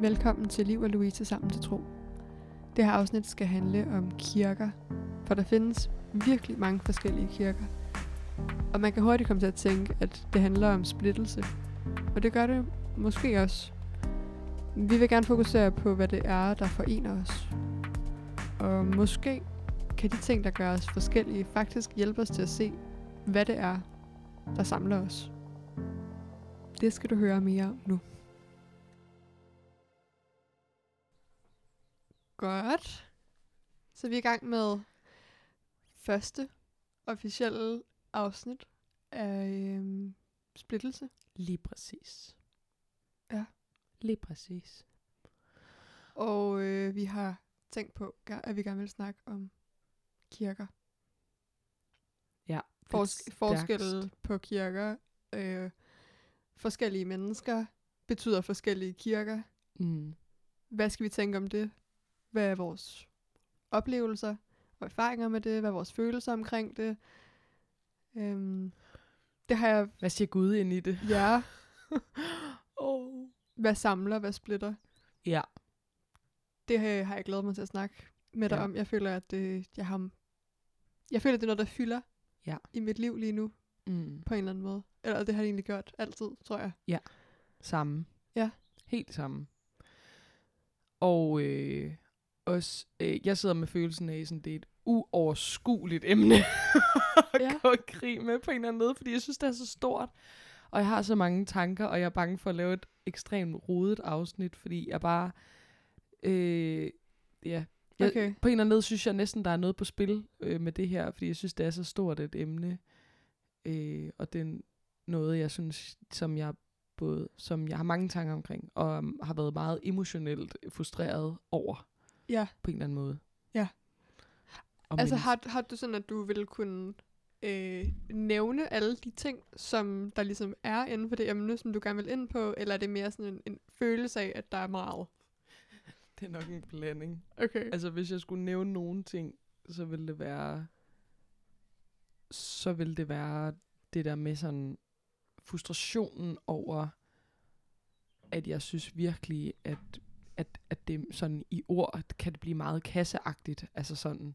Velkommen til Liv og Louise sammen til tro. Det her afsnit skal handle om kirker, for der findes virkelig mange forskellige kirker. Og man kan hurtigt komme til at tænke, at det handler om splittelse. Og det gør det måske også. Vi vil gerne fokusere på, hvad det er, der forener os. Og måske kan de ting, der gør os forskellige, faktisk hjælpe os til at se, hvad det er, der samler os. Det skal du høre mere om nu. Godt. Så vi er i gang med første officielle afsnit af øhm, splittelse. Lige præcis. Ja. Lige præcis. Og øh, vi har tænkt på, at vi gerne vil snakke om kirker. Ja. Fors- stærkest. på kirker. Øh, forskellige mennesker betyder forskellige kirker. Mm. Hvad skal vi tænke om det? Hvad er vores oplevelser og erfaringer med det? Hvad er vores følelser omkring det? Øhm, det har jeg... Hvad siger Gud ind i det? Ja, oh. hvad samler, hvad splitter? Ja. Det har jeg, har jeg glædet mig til at snakke med dig Ja. om. Jeg føler, at det, jeg har... Jeg føler, at det er noget, der fylder Ja. i mit liv lige nu, Mm. på en eller anden måde. Eller det har det egentlig gjort altid, tror jeg. Samme. Ja. Helt samme. Og øh, også, øh, jeg sidder med følelsen af, sådan, det er et uoverskueligt emne at Ja. gå i krig med på en eller anden måde, fordi jeg synes, det er så stort. Og jeg har så mange tanker, og jeg er bange for at lave et ekstremt rodet afsnit, fordi jeg bare... Øh, ja, jeg, Okay. på en eller anden måde synes jeg næsten, der er noget på spil øh, med det her, fordi jeg synes, det er så stort et emne. Øh, og det er noget, jeg synes, som jeg både, som jeg har mange tanker omkring, og um, har været meget emotionelt frustreret over, Ja, på en eller anden måde. Ja. Og altså har, har du sådan, at du ville kunne øh, nævne alle de ting, som der ligesom er inden for det emne, som du gerne vil ind på, eller er det mere sådan en, en følelse af, at der er meget? Det er nok en blanding. Okay. Altså, hvis jeg skulle nævne nogen ting, så ville det være... Så ville det være det der med sådan frustrationen over, at jeg synes virkelig, at, at, at det sådan i ord kan det blive meget kasseagtigt. Altså sådan,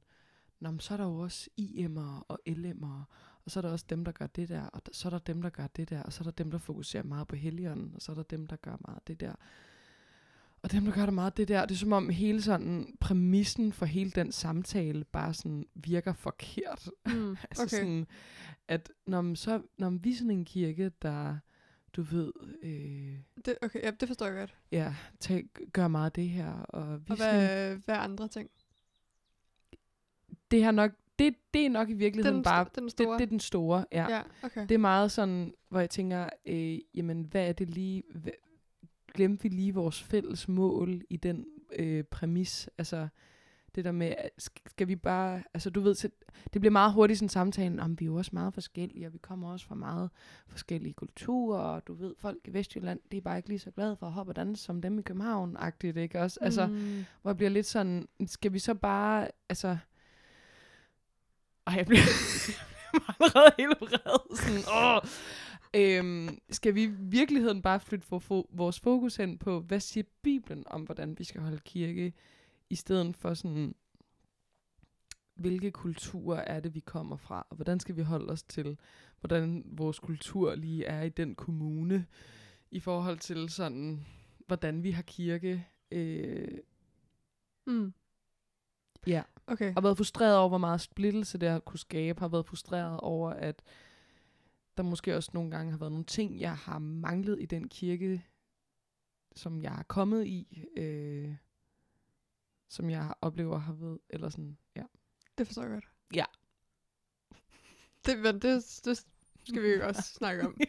Nå, men så er der jo også IM'ere og LM'ere, og så er der også dem, der gør det der, og der, så er der dem, der gør det der, og så er der dem, der fokuserer meget på helgenen, og så er der dem, der gør meget det der. Og dem, der gør det meget det der, det er som om hele sådan præmissen for hele den samtale bare sådan virker forkert. Mm, Altså okay. sådan, at når, man så, når man, vi er sådan en kirke, der, du ved, øh, Det, okay, ja, det forstår jeg godt. ja, tag, gør meget af det her, og vi Og er sådan hvad, hvad andre ting? det her nok, det, det er nok i virkeligheden Den, bare, den det, store? det er den store, ja. ja, okay. Det er meget sådan, hvor jeg tænker, øh, jamen hvad er det lige, hvad, glemte vi lige vores fælles mål i den øh, præmis, altså det der med, skal vi bare, altså du ved, det bliver meget hurtigt sådan samtalen, om vi er jo også meget forskellige, og vi kommer også fra meget forskellige kulturer, og du ved, folk i Vestjylland, de er bare ikke lige så glade for at hoppe og danse som dem i København-agtigt, ikke også? Altså, mm, hvor jeg bliver lidt sådan, skal vi så bare, altså... Og jeg bliver, jeg bliver allerede helt vred. Sådan, åh. Øhm, skal vi i virkeligheden bare flytte for, for, vores fokus hen på, hvad siger Bibelen om, hvordan vi skal holde kirke, i stedet for sådan, hvilke kulturer er det, vi kommer fra, og hvordan skal vi holde os til, hvordan vores kultur lige er i den kommune, i forhold til sådan, hvordan vi har kirke, øh, mm, Ja. okay. har været frustreret over, hvor meget splittelse det har kunne skabe. Har været frustreret over, at der måske også nogle gange har været nogle ting, jeg har manglet i den kirke, som jeg er kommet i, øh, som jeg oplever har været, eller sådan, ja. Det forstår jeg godt. Ja. Det, men det, det skal vi jo også snakke om. Det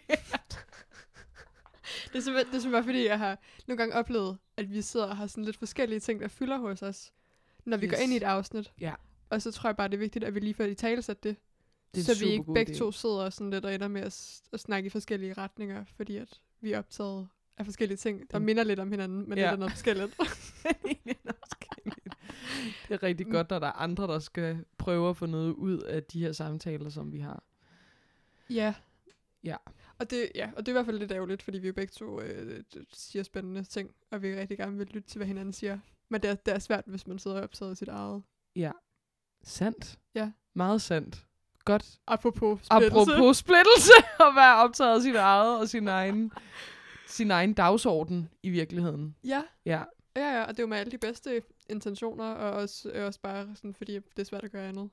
er simpelthen, det er simpelthen bare fordi, jeg har nogle gange oplevet, at vi sidder og har sådan lidt forskellige ting, der fylder hos os, når vi Yes. går ind i et afsnit. Ja. Og så tror jeg bare, det er vigtigt, at vi lige får i tale det. Det en så vi ikke begge idé. to sidder sådan lidt og ender med at, at snakke i forskellige retninger, fordi at vi er optaget af forskellige ting, der Den- minder lidt om hinanden, men Ja. lidt er noget forskelligt. det er rigtig godt, når der er andre, der skal prøve at få noget ud af de her samtaler, som vi har. ja. Ja. Og det, ja, og det er i hvert fald lidt ærgerligt, fordi vi jo begge to øh, siger spændende ting, og vi rigtig gerne vil lytte til, hvad hinanden siger. Men det er, det er svært, hvis man sidder og optager sit eget. Ja. Sandt. Ja. Meget sandt. Godt. Apropos splittelse. Apropos splittelse, at være optaget af sit eget og sin egen, sin egen dagsorden i virkeligheden. Ja, Ja. ja, ja, og det er jo med alle de bedste intentioner, og også, øh, også bare sådan, fordi det er svært at gøre andet.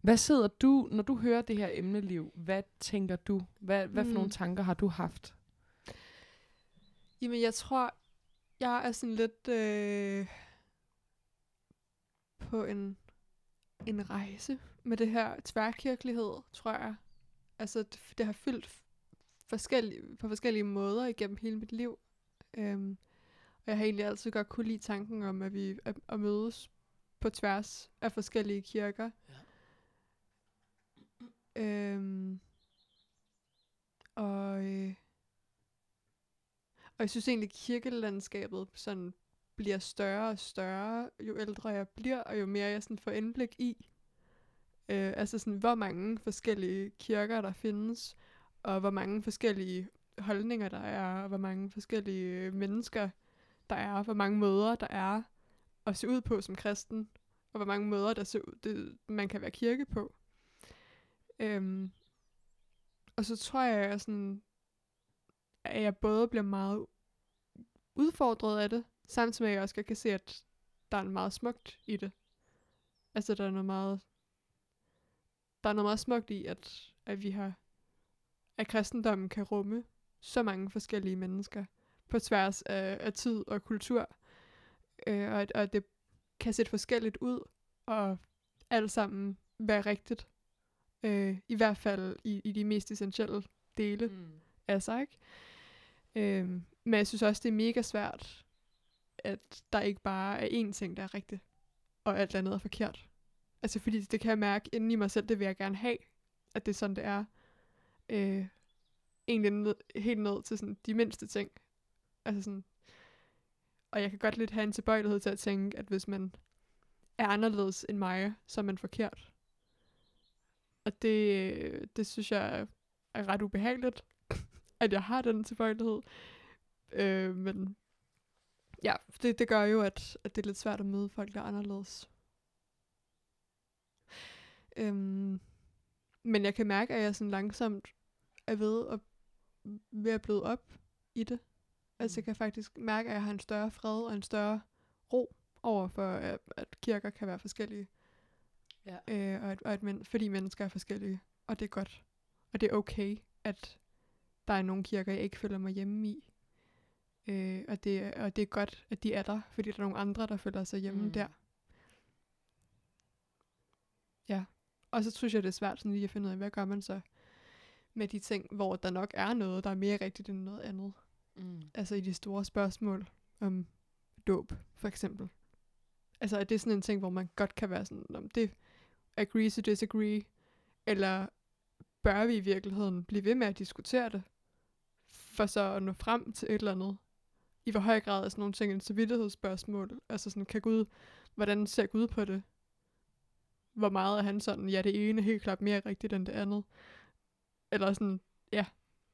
Hvad sidder du, når du hører det her emneliv, hvad tænker du? Hvad, hvad for Mm. nogle tanker har du haft? Jamen, jeg tror, jeg er sådan lidt øh, på en, en rejse med det her tværkirkelighed, tror jeg. Altså, det, det har fyldt forskellige, på forskellige måder igennem hele mit liv. Øhm, og jeg har egentlig altid godt kunne lide tanken om, at vi at, at mødes på tværs af forskellige kirker. Ja. Øhm, og, øh, og jeg synes egentlig, at kirkelandskabet sådan bliver større og større, jo ældre jeg bliver, og jo mere jeg sådan får indblik i. Øh, altså sådan, hvor mange forskellige kirker der findes, og hvor mange forskellige holdninger der er, og hvor mange forskellige øh, mennesker der er, hvor mange måder der er at se ud på som kristen, og hvor mange måder der ser ud, det, man kan være kirke på. Øhm, og så tror jeg, at sådan, at jeg både bliver meget udfordret af det, samtidig med at jeg også kan se, at der er meget smukt i det. Altså, der er noget meget, der er noget meget smukt i, at, at vi har, at kristendommen kan rumme så mange forskellige mennesker på tværs af, af tid og kultur, øh, og, og det kan se forskelligt ud, og alt sammen være rigtigt. Øh, I hvert fald i, i de mest essentielle dele Mm. af sig, ikke? Øhm, men jeg synes også, det er mega svært, at der ikke bare er én ting, der er rigtigt, og alt andet er forkert. Altså fordi det kan jeg mærke inden i mig selv, det vil jeg gerne have, at det er sådan, det er. Øh, egentlig ned, helt ned til sådan de mindste ting. Altså sådan, og jeg kan godt lidt have en tilbøjelighed til at tænke, at hvis man er anderledes end mig, så er man forkert. Og det, det synes jeg er ret ubehageligt, at jeg har den tilbøjelighed. Øh, men ja, det, det gør jo, at, at det er lidt svært at møde folk, der er anderledes. Øhm, men jeg kan mærke, at jeg sådan langsomt er ved at, ved at bløde op i det. Altså jeg kan faktisk mærke, at jeg har en større fred og en større ro over for, at, at kirker kan være forskellige. Ja. Øh, og at, og at men, fordi mennesker er forskellige. Og det er godt. Og det er okay, at der er nogle kirker, jeg ikke føler mig hjemme i. Øh, og, det, og det er godt, at de er der, fordi der er nogle andre, der føler sig hjemme Mm. mm. der. Ja. Og så synes jeg, det er svært sådan lige at finde ud af, hvad gør man så med de ting, hvor der nok er noget, der er mere rigtigt end noget andet. Mm. Altså i de store spørgsmål om dåb, for eksempel. Altså er det sådan en ting, hvor man godt kan være sådan, om det agree to disagree, eller bør vi i virkeligheden blive ved med at diskutere det, for så at nå frem til et eller andet. I hvor høj grad er sådan nogle ting en samvittighedsspørgsmål. Altså sådan, kan Gud, hvordan ser Gud på det? Hvor meget er han sådan, ja, det ene er helt klart mere rigtigt end det andet. Eller sådan, ja.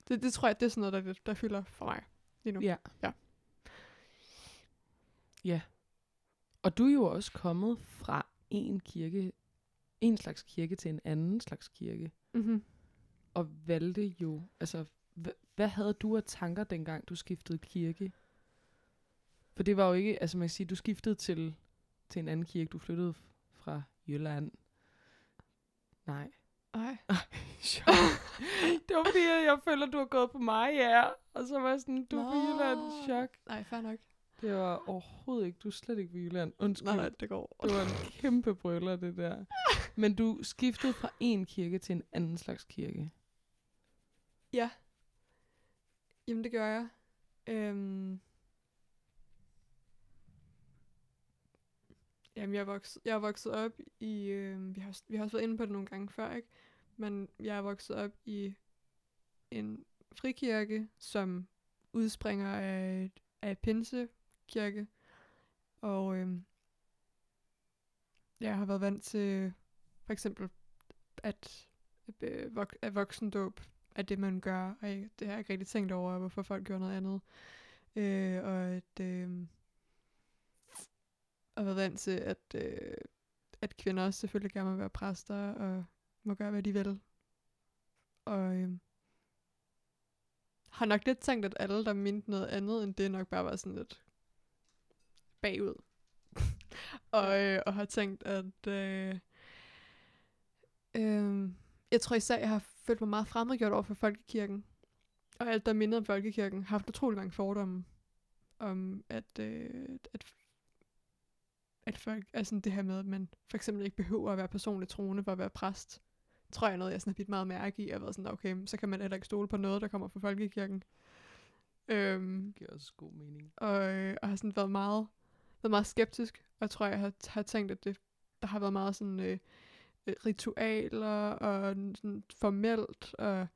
Det, det tror jeg, det er sådan noget, der, der fylder for mig lige nu. Ja. Ja. Ja. Og du er jo også kommet fra en kirke, en slags kirke til en anden slags kirke, Mm-hmm. og valgte jo, altså, hvad, hvad havde du af tanker dengang, du skiftede kirke? For det var jo ikke, altså man kan sige, du skiftede til, til en anden kirke, du flyttede fra Jylland. Nej. Ej. Sjov. det var fordi, at jeg føler, du har gået på mig, ja. Og så var jeg sådan, du er på Jylland, chok. Nej, fair nok. Det var overhovedet ikke, du er slet ikke på Jylland. Undskyld. Nej, nej, det går. Det var en kæmpe brøller, det der. Men du skiftede fra en kirke til en anden slags kirke. Ja. Jamen, det gør jeg. Øhm. Jamen, jeg er vokset, jeg er vokset op i... Øh, vi, har, vi har også været inde på det nogle gange før, ikke? Men jeg er vokset op i en frikirke, som udspringer af, af Pinsekirke. Og øh, jeg har været vant til for eksempel, at, øh, vok- at voksendåb er det, man gør, og jeg, det har jeg ikke rigtig tænkt over, hvorfor folk gør noget andet. Øh, og at, øh, og været vant til, at, øh, at kvinder også selvfølgelig gerne må være præster, og må gøre, hvad de vil. Og øh, har nok lidt tænkt, at alle, der mente noget andet end det, nok bare var sådan lidt bagud. og, øh, og har tænkt, at øh, øh, jeg tror især, jeg har følt mig meget fremmedgjort over for folkekirken. Og alt, der minder om folkekirken, har haft utrolig mange fordomme om, at, øh, at, at folk, altså det her med, at man for eksempel ikke behøver at være personligt troende for at være præst, tror jeg er noget, jeg sådan har bidt meget mærke i. Har været sådan, okay, så kan man heller ikke stole på noget, der kommer fra folkekirken. Øhm, Det giver også god mening. og, øh, og har sådan været meget, været meget skeptisk, og jeg tror, jeg har, har tænkt, at det, der har været meget sådan øh, øh, ritualer og sådan formelt, og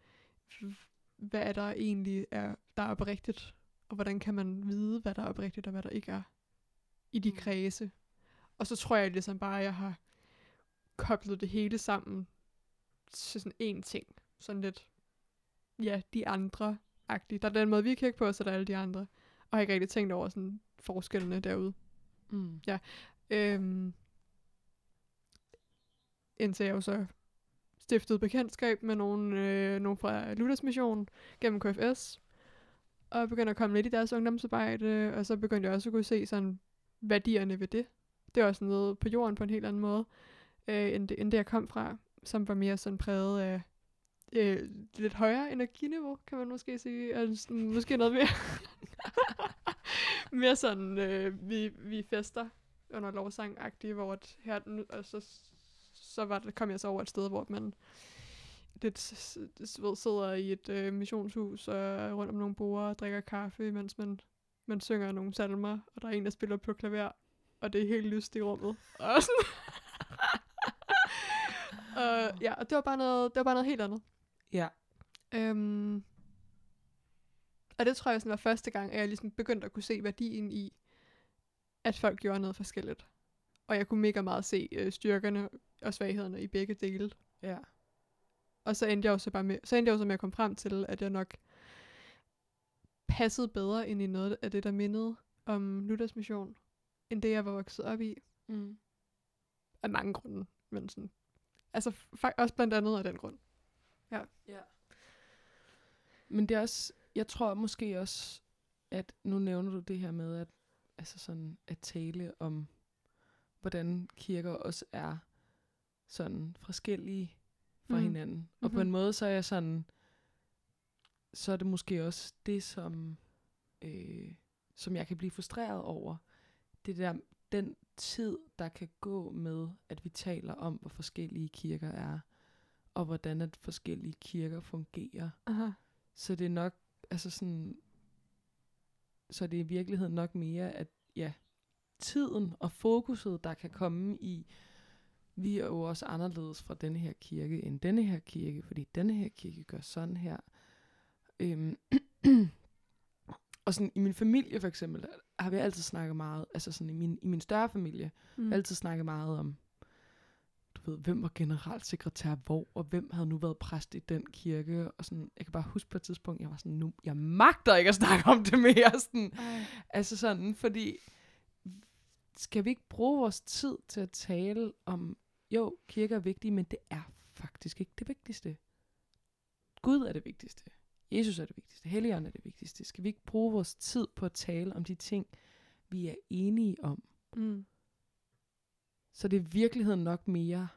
hvad er der egentlig er, der er oprigtigt, og hvordan kan man vide, hvad der er oprigtigt, og hvad der ikke er i de Mm. kredse. Og så tror jeg ligesom bare, at jeg har koblet det hele sammen til sådan en ting. Sådan lidt, ja, de andre agtigt. Der er den måde, vi kigger på, og så er der alle de andre. Og jeg har ikke rigtig tænkt over sådan forskellene derude. Mm. Øhm, indtil jeg jo så stiftede bekendtskab med nogle, øh, nogle fra Luthers Mission gennem KFS, og begyndte at komme lidt i deres ungdomsarbejde, og så begyndte jeg også at kunne se sådan værdierne ved det. Det er også noget på jorden på en helt anden måde, øh, end, det, end det jeg kom fra, som var mere sådan præget af øh, lidt højere energiniveau, kan man måske sige. Altså sådan, måske noget mere, mere sådan, øh, vi, vi fester under lovsang hvor at her, og så, så var det, kom jeg så over et sted, hvor man lidt ved, sidder i et øh, missionshus og rundt om nogle borde og drikker kaffe, mens man, man synger nogle salmer, og der er en, der spiller på klaver, og det er helt lyst i rummet. Og sådan. og, ja, og det var bare noget, det var bare noget helt andet. Ja. Øhm, og det tror jeg sådan var første gang, at jeg ligesom begyndte at kunne se værdien i, at folk gjorde noget forskelligt. Og jeg kunne mega meget se øh, styrkerne og svaghederne i begge dele. Ja. Og så endte jeg jo så bare med, så endte jeg jo så med at komme frem til, at jeg nok passede bedre ind i noget af det, der mindede om Luthers mission, end det, jeg var vokset op i. Mm. Af mange grunde. Men sådan, altså også blandt andet af den grund. Ja. Men det er også, jeg tror måske også, at nu nævner du det her med, at, altså sådan, at tale om, hvordan kirker også er sådan forskellige fra Mm. hinanden. Og på Mhm. en måde, så er jeg sådan, så er det måske også det, som, øh, som jeg kan blive frustreret over. Det der, den tid, der kan gå med, at vi taler om, hvor forskellige kirker er, og hvordan at forskellige kirker fungerer. Aha. Så det er nok, altså sådan, så det er i virkeligheden nok mere, at ja, tiden og fokuset, der kan komme i, vi er jo også anderledes fra denne her kirke end denne her kirke, fordi denne her kirke gør sådan her. Øhm, og sådan i min familie for eksempel, har vi altid snakket meget, altså sådan i min, i min større familie, Mm. altid snakket meget om, du ved, hvem var generalsekretær hvor, og hvem havde nu været præst i den kirke, og sådan, jeg kan bare huske på et tidspunkt, jeg var sådan, nu, jeg magter ikke at snakke om det mere, sådan, Ej. altså sådan, fordi, skal vi ikke bruge vores tid til at tale om, jo, kirker er vigtige, men det er faktisk ikke det vigtigste. Gud er det vigtigste. Jesus er det vigtigste. Helligånden er det vigtigste. Skal vi ikke bruge vores tid på at tale om de ting, vi er enige om? Mm. Så det er virkeligheden nok mere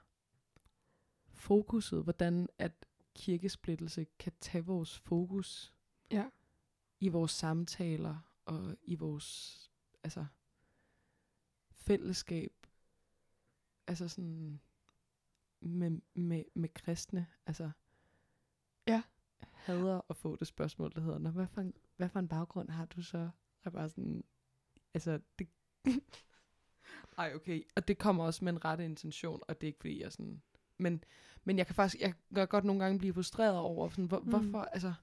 fokuset, hvordan at kirkesplittelse kan tage vores fokus Ja. i vores samtaler og i vores altså fællesskab altså sådan med, med, med kristne altså. Hader at få det spørgsmål der hedder Nå, hvad, for en, hvad for en baggrund har du så er bare sådan altså det ej okay og det kommer også med en rette intention og det er ikke fordi jeg sådan men men jeg kan faktisk jeg kan godt nogle gange blive frustreret over sådan hvor, Mm. hvorfor altså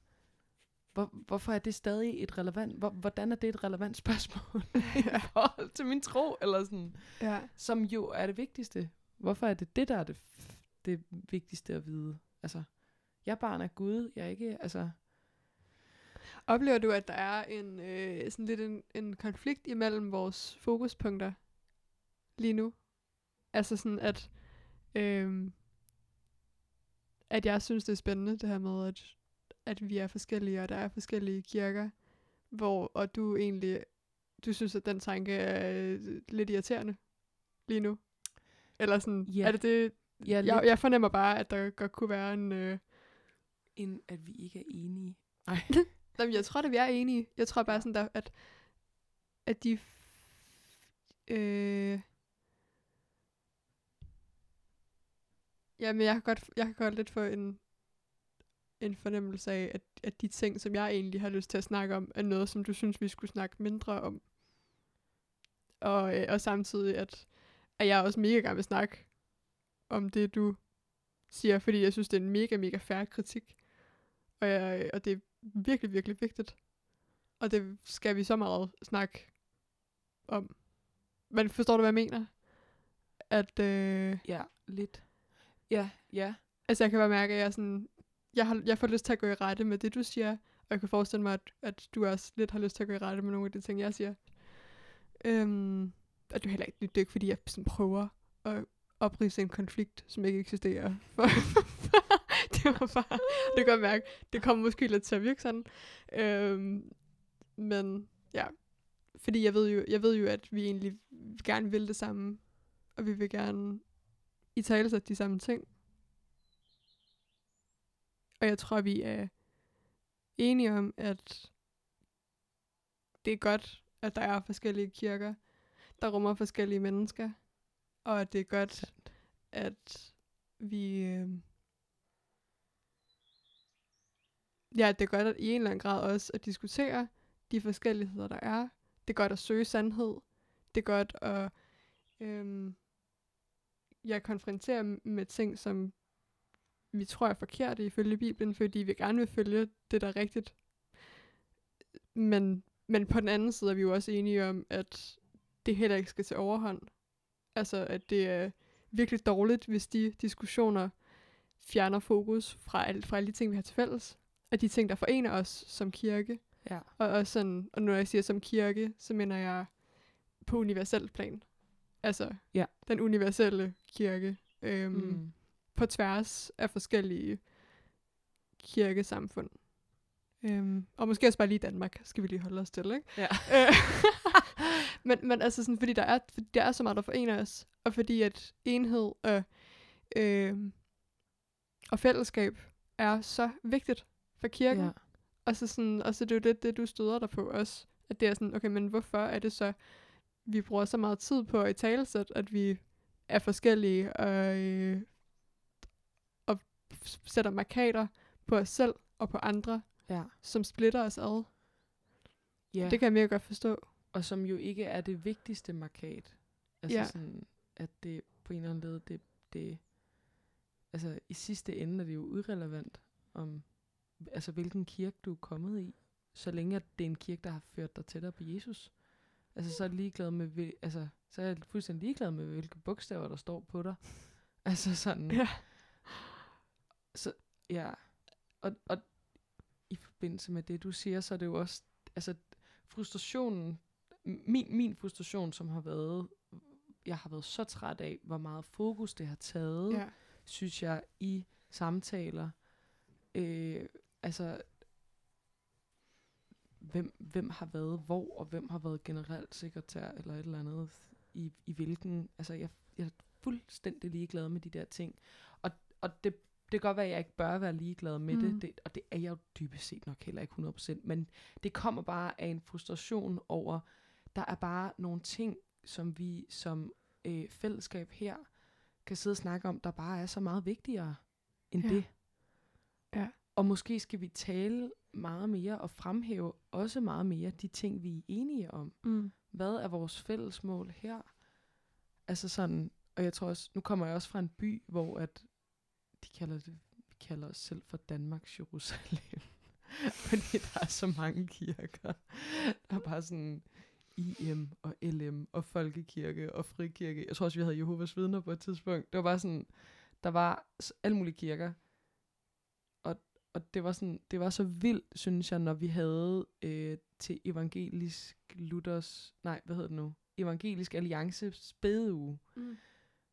hvor, hvorfor er det stadig et relevant, hvor, hvordan er det et relevant spørgsmål i forhold til min tro, eller sådan, Ja. som jo er det vigtigste. Hvorfor er det det, der er det, det vigtigste at vide? Altså, Jeg barn af Gud. Jeg er ikke, altså... Oplever du, at der er en øh, sådan lidt en, en konflikt imellem vores fokuspunkter lige nu? Altså sådan, at, øh, at jeg synes, det er spændende, det her med, at, at vi er forskellige, og der er forskellige kirker, hvor, og du egentlig, du synes, at den tanke er øh, lidt irriterende lige nu? Eller sådan, Ja. er det det? Jeg, er Jeg, jeg fornemmer bare, at der godt kunne være en... Øh, en, at vi ikke er enige. Nej. Jamen, jeg tror, at vi er enige. Jeg tror bare sådan, der, at, at de... Øh, jamen, jeg kan godt, jeg kan godt lidt få en, en fornemmelse af, at, at de ting, som jeg egentlig har lyst til at snakke om, er noget, som du synes, vi skulle snakke mindre om. Og, øh, og samtidig, at, at jeg også mega gerne vil snakke om det, du siger, fordi jeg synes, det er en mega, mega færre kritik. Og, jeg, og det er virkelig, virkelig vigtigt. Og det skal vi så meget snakke om. Men forstår du, hvad jeg mener? At, øh, Ja, lidt. Ja, ja. altså jeg kan bare mærke, at jeg, sådan, jeg, har, jeg får lyst til at gå i rette med det, du siger. Og jeg kan forestille mig, at, at du også lidt har lyst til at gå i rette med nogle af de ting, jeg siger. Øhm, og det er heller ikke, det er ikke, fordi jeg sådan prøver at oprise en konflikt, som ikke eksisterer. For, det var bare, det kan jeg mærke, det kommer måske lidt til at virke sådan. Øhm, men ja, fordi jeg ved, jo, jeg ved jo, at vi egentlig gerne vil det samme, og vi vil gerne i tale de samme ting. Og jeg tror, vi er enige om, at det er godt, at der er forskellige kirker, der rummer forskellige mennesker, og at det er godt, at vi... Øh, ja, det er godt at i en eller anden grad også at diskutere de forskelligheder, der er. Det er godt at søge sandhed. Det er godt at øhm, ja, konfrontere med ting, som vi tror er forkerte ifølge Bibelen, fordi vi gerne vil følge det, der er rigtigt. Men, men på den anden side er vi jo også enige om, at det heller ikke skal til overhånd. Altså, at det er virkelig dårligt, hvis de diskussioner fjerner fokus fra, alt, fra alle de ting, vi har til fælles. Og de ting, der forener os som kirke. Ja. Og, også sådan, og når jeg siger som kirke, så mener jeg på universelt plan. Altså, Ja. den universelle kirke. Øhm. Mm. På tværs af forskellige kirkesamfund. Øhm, og måske også bare lige Danmark, skal vi lige holde os til, ikke? Ja. Øh, men, men altså sådan, fordi der er, fordi der er så meget, der forener os, og fordi at enhed og, øh, og fællesskab er så vigtigt for kirken. ja. Og så, sådan, og så er det jo lidt det, du støder dig på også. At det er sådan, okay, men hvorfor er det så, vi bruger så meget tid på at i talesæt, at vi er forskellige og, øh, og sætter markader på os selv og på andre, ja. som splitter os ad. ja. Det kan jeg mere godt forstå. Og som jo ikke er det vigtigste markat. Altså Ja. sådan, at det på en eller anden led, det, det, altså i sidste ende er det jo irrelevant om, altså hvilken kirke du er kommet i, så længe at det er en kirke, der har ført dig tættere på Jesus. Altså så er ligeglad med, altså så er jeg fuldstændig ligeglad med, hvilke bogstaver, der står på dig. altså sådan, Ja. så ja, og, og i forbindelse med det, du siger, så er det jo også, altså frustrationen, min, min frustration, som har været, jeg har været så træt af, hvor meget fokus det har taget, Ja. synes jeg, i samtaler. Øh, altså, hvem, hvem har været hvor, og hvem har været generelt sekretær, eller et eller andet, i, i hvilken, altså jeg, jeg er fuldstændig ligeglad med de der ting. Og, og det, det kan godt være, at jeg ikke bør være ligeglad med mm. Det, det, og det er jeg jo dybest set nok heller ikke 100%, men det kommer bare af en frustration over, der er bare nogle ting, som vi som øh, fællesskab her kan sidde og snakke om, der bare er så meget vigtigere end Ja. det. Ja. Og måske skal vi tale meget mere og fremhæve også meget mere de ting, vi er enige om. Mm. Hvad er vores fælles mål her? Altså sådan, og jeg tror også, nu kommer jeg også fra en by, hvor at de kalder det, vi kalder os selv for Danmarks Jerusalem. Fordi der er så mange kirker. Der er bare sådan IM og LM og Folkekirke og Frikirke. Jeg tror også, vi havde Jehovas vidner på et tidspunkt. Det var bare sådan, der var alle mulige kirker. Og det var, sådan, det var så vildt, synes jeg, når vi havde øh, til evangelisk Luthers, nej, hvad hedder det nu? Evangelisk Alliance spædeuge, Mm.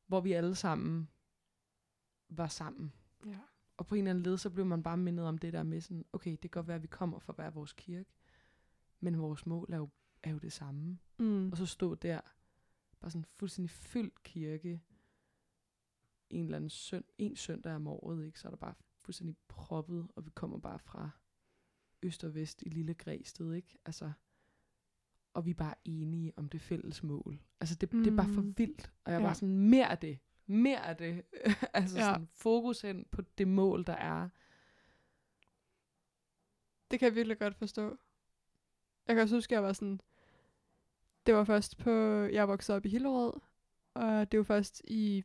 hvor vi alle sammen var sammen. Ja. Og på en eller anden led, så blev man bare mindet om det der med sådan, okay, det kan godt være, at vi kommer fra hver vores kirke, men vores mål er jo, er jo det samme. Mm. Og så stå der, bare sådan fuldstændig fyldt kirke, en eller anden søn, en søndag om året, ikke? så er der bare fuldstændig proppet, og vi kommer bare fra øst og vest i lille Græsted, ikke? Altså, og vi er bare enige om det fælles mål. Altså, det, mm. det er bare for Mm. vildt, og jeg er Ja. bare sådan, mere af det, mere af det. altså Ja. sådan, fokus hen på det mål, der er. Det kan jeg virkelig godt forstå. Jeg kan også huske, at jeg var sådan... Det var først på... Jeg voksede op i Hillerød, og det var først i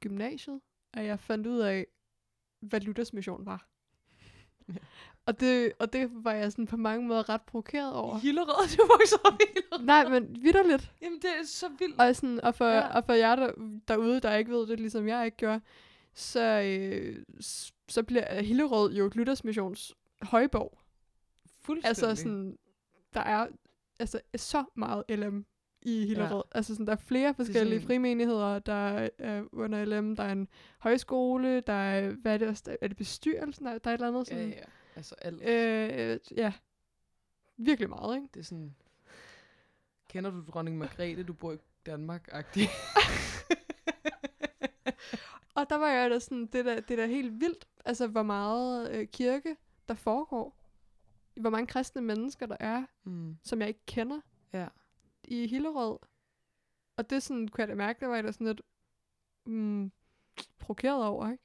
gymnasiet, at jeg fandt ud af, hvad Luthers mission var. Ja. Og det, og det var jeg sådan på mange måder ret provokeret over. Hillerød, du vokser op i Hillerød. Nej, men vidderligt. Jamen, det er så vildt. Og, sådan, og, for, Ja. og for jer der, derude, der ikke ved det, ligesom jeg ikke gjorde, så, øh, så bliver Hillerød jo Luthers missions højborg. Fuldstændig. Altså sådan, der er altså så meget LM i Hillerød. Ja. Altså sådan, der er flere forskellige sådan... frimenigheder, der er øh, under LM. Der er en højskole, der er, hvad er det, også, er det bestyrelsen? Der, der er et eller andet Ja, sådan. ja. Altså alt. Øh, ja, virkelig meget, ikke? Det er sådan... Kender du dronning Margrethe, du bor i Danmark-agtig? Og der var jeg da sådan, det der, det der helt vildt, altså hvor meget øh, kirke der foregår. Hvor mange kristne mennesker der er, mm. som jeg ikke kender Ja. I Hillerød. Og det sådan, kunne jeg da mærke, der var jeg da sådan lidt mm, provokeret over, ikke?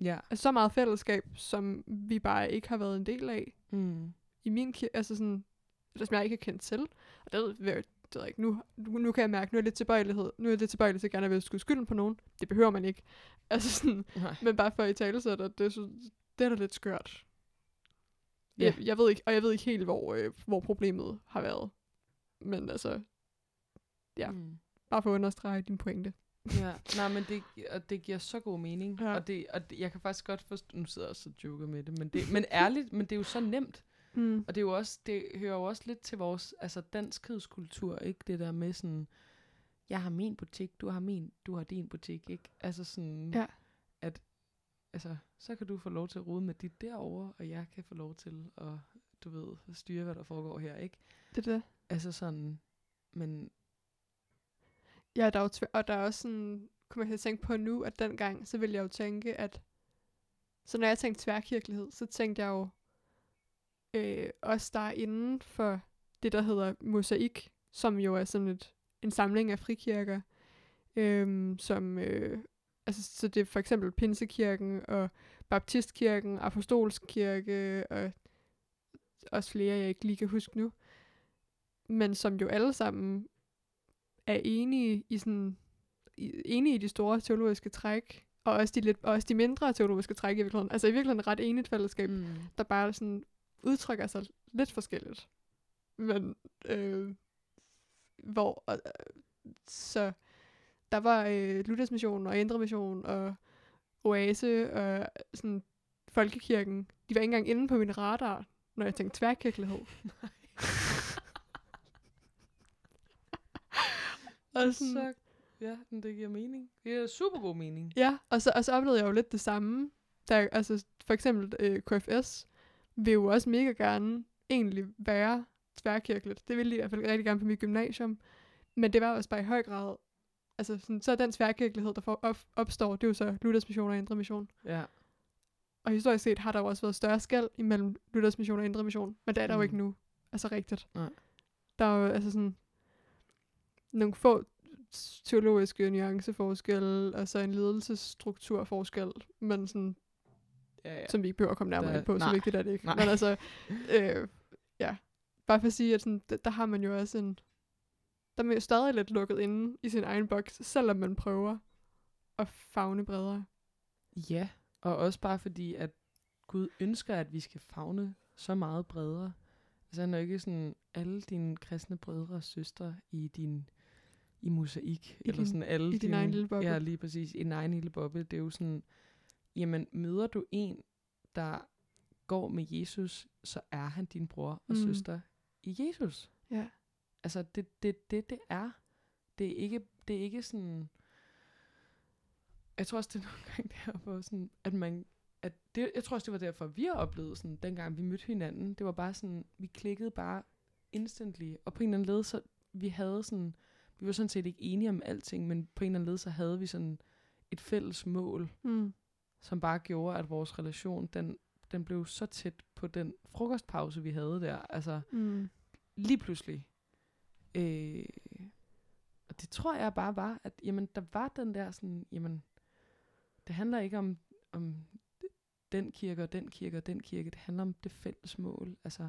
Ja. Altså så meget fællesskab, som vi bare ikke har været en del af Mm. i min kirke, altså sådan, eller som jeg ikke har kendt til. Og det, ved jeg- det ved jeg ikke, nu, nu, nu kan jeg mærke, nu er jeg lidt tilbøjelighed, nu er jeg lidt tilbøjelig til gerne at vil skyde skylden på nogen. Det behøver man ikke. Altså sådan, Nej. men bare for at i tale så det, det, er det er da lidt skørt. Ja. Jeg, jeg ved ikke, og jeg ved ikke helt, hvor, øh, hvor problemet har været. Men altså, ja. Mm. bare for at understrege din pointe. Ja, nej, men det, og det giver så god mening. Ja. Og, det, og det, jeg kan faktisk godt forstå, nu sidder jeg også og joker med det, men, det, men ærligt, men det er jo så nemt. Mm. Og det, er jo også, det hører jo også lidt til vores altså danskhedskultur, ikke? Det der med sådan, jeg har min butik, du har min, du har din butik, ikke? Altså sådan, Ja. at altså, så kan du få lov til at rode med dit derovre, og jeg kan få lov til at, du ved, styre, hvad der foregår her, ikke? Det er det. Altså sådan, men Ja, der er jo tv- og der er også sådan, jeg til at tænke på nu, at dengang, så ville jeg jo tænke, at så når jeg tænkte tværkirkelighed, så tænkte jeg jo øh, også der er inden for det, der hedder mosaik, som jo er sådan et, en samling af frikirker, øh, som, øh, altså, så det er for eksempel Pinsekirken og Baptistkirken, Apostolsk Kirke og også flere, jeg ikke lige kan huske nu, men som jo alle sammen er enige i sådan enige i de store teologiske træk, og også de, lidt, og også de mindre teologiske træk i virkeligheden. Altså i virkeligheden et ret enigt fællesskab, mm, der bare sådan udtrykker sig lidt forskelligt. Men øh, hvor øh, så der var øh, Luthers mission og Indre mission og Oase og sådan Folkekirken. De var ikke engang inde på min radar, når jeg tænkte tværkirkelighed. og sådan, så, ja, men det giver mening. Det giver super god mening. Ja, og så, og så oplevede jeg jo lidt det samme. Der, altså, for eksempel øh, KFS vil jo også mega gerne egentlig være tværkirkeligt. Det ville de i hvert fald rigtig gerne på mit gymnasium. Men det var også bare i høj grad, altså sådan, så den tværkirkelighed, der får op, opstår, det er jo så Luthers mission og Indre mission. Ja. Og historisk set har der jo også været større skæld imellem Luthers mission og Indre mission. Men det er der mm. jo ikke nu. Altså rigtigt. Nej. Der er jo altså sådan nogle få teologiske nuanceforskelle, og så en ledelsesstrukturforskel, men sådan, Ja, ja. som vi ikke behøver at komme nærmere ind på, så nej. vigtigt er det ikke. Nej. Men altså, øh, ja, bare for at sige, at sådan, der, der har man jo også en, der er man jo stadig lidt lukket inde i sin egen boks, selvom man prøver at fagne bredere. Ja, og også bare fordi, at Gud ønsker, at vi skal fagne så meget bredere. Altså han er ikke sådan alle dine kristne brødre og søstre i din i mosaik, I eller din- sådan alle i din dine, egen lille boble. Ja, lige præcis, i din egen lille boble. Det er jo sådan, jamen møder du en, der går med Jesus, så er han din bror og Mm. søster i Jesus. Ja. Altså, det det, det, det er. Det er ikke, det er ikke sådan... Jeg tror også, det er nogle gange derfor, sådan, at man... At det, jeg tror også, det var derfor, vi har oplevet, sådan, dengang vi mødte hinanden. Det var bare sådan, vi klikkede bare instantly. Og på en eller anden led, så vi havde sådan... Vi var sådan set ikke enige om alting, men på en eller anden led, så havde vi sådan et fælles mål, Mm. som bare gjorde, at vores relation, den, den blev så tæt på den frokostpause, vi havde der. Altså, Mm. lige pludselig. Øh, og det tror jeg bare var, at jamen, der var den der sådan, jamen, det handler ikke om, om den kirke og den kirke og den kirke, det handler om det fælles mål, altså,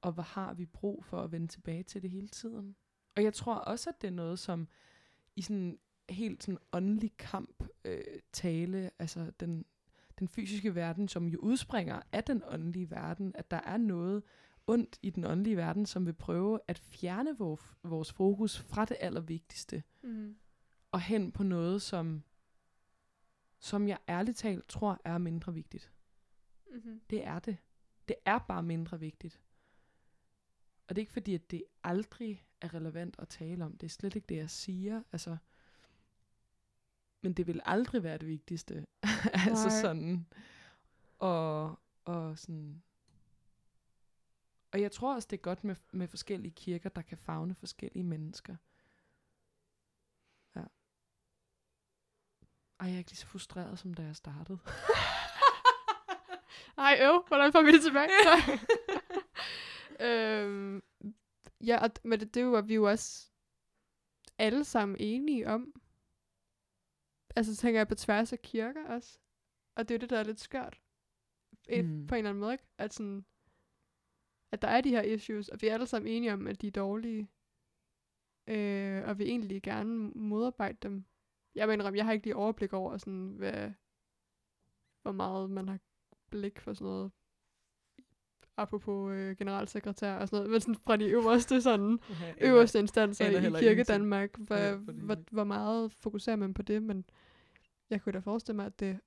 og hvad har vi brug for at vende tilbage til det hele tiden. Og jeg tror også, at det er noget, som i sådan helt sådan åndelig kamp øh, tale, altså den, den fysiske verden, som jo udspringer af den åndelige verden, at der er noget, ondt i den åndelige verden, som vil prøve at fjerne vores, vores fokus fra det allervigtigste, Mm. og hen på noget, som, som jeg ærligt talt tror er mindre vigtigt. Mm-hmm. Det er det. Det er bare mindre vigtigt. Og det er ikke fordi, at det aldrig er relevant at tale om. Det er slet ikke det, jeg siger. Altså, men det vil aldrig være det vigtigste. altså Nej. sådan. Og, og sådan. Og jeg tror også, det er godt med, med forskellige kirker, der kan fagne forskellige mennesker. Ej, jeg er ikke lige så frustreret, som da jeg startede. Ej, øv, hvordan får vi det tilbage? øhm, ja, og, men det, det var vi jo også alle sammen enige om. Altså tænker jeg på tværs af kirker også. Og det er jo det, der er lidt skørt. Et, Mm. På en eller anden måde, ikke? At, sådan, at der er de her issues, og vi er alle sammen enige om, at de er dårlige. Øh, og vi egentlig gerne modarbejde dem. Jeg mener, jeg har ikke lige overblik over, sådan, hvad, hvor meget man har blik for sådan noget apropos øh, generalsekretær og sådan noget, men sådan fra de øverste sådan, øverste instanser i Kirke. Danmark, hvor, Ja, hvor, hvor meget fokuserer man på det, men jeg kunne da forestille mig, at det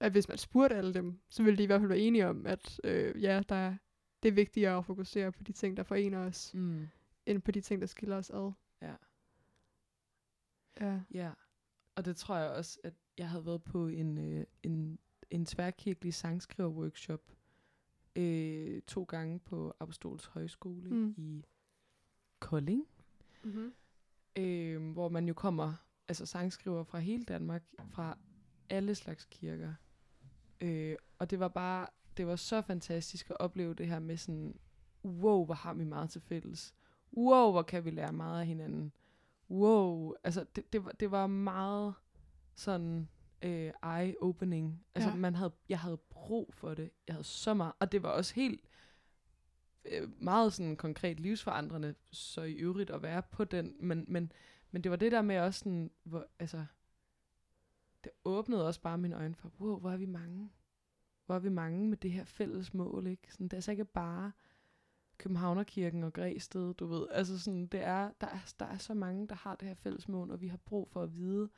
at hvis man spurgte alle dem, så ville de i hvert fald være enige om, at øh, ja, der er, det er vigtigere at fokusere på de ting, der forener os, Mm. end på de ting, der skiller os ad. Ja. Ja. Ja, og det tror jeg også, at jeg havde været på en, øh, en, en tværkirkelig sangskriver-workshop øh, to gange på Apostols Højskole Mm. i Kolding, Mm-hmm. øh, hvor man jo kommer, altså sangskriver fra hele Danmark, fra alle slags kirker. Øh, og det var bare, det var så fantastisk at opleve det her med sådan, wow, hvor har vi meget til fælles. Wow, hvor kan vi lære meget af hinanden. Wow, altså det, det, var, det var meget sådan øh, eye-opening. Altså Ja. man havde, jeg havde brug for det. Jeg havde så meget, og det var også helt øh, meget sådan konkret livsforandrende, så i øvrigt at være på den, men, men, men det var det der med også sådan, hvor, altså, det åbnede også bare mine øjne for, wow, hvor er vi mange. Hvor er vi mange med det her fælles mål, ikke? Sådan, det er altså ikke bare Københavnerkirken og Græsted, du ved. Altså sådan, det er, der, er, der er så mange, der har det her fælles mål, og vi har brug for at vide,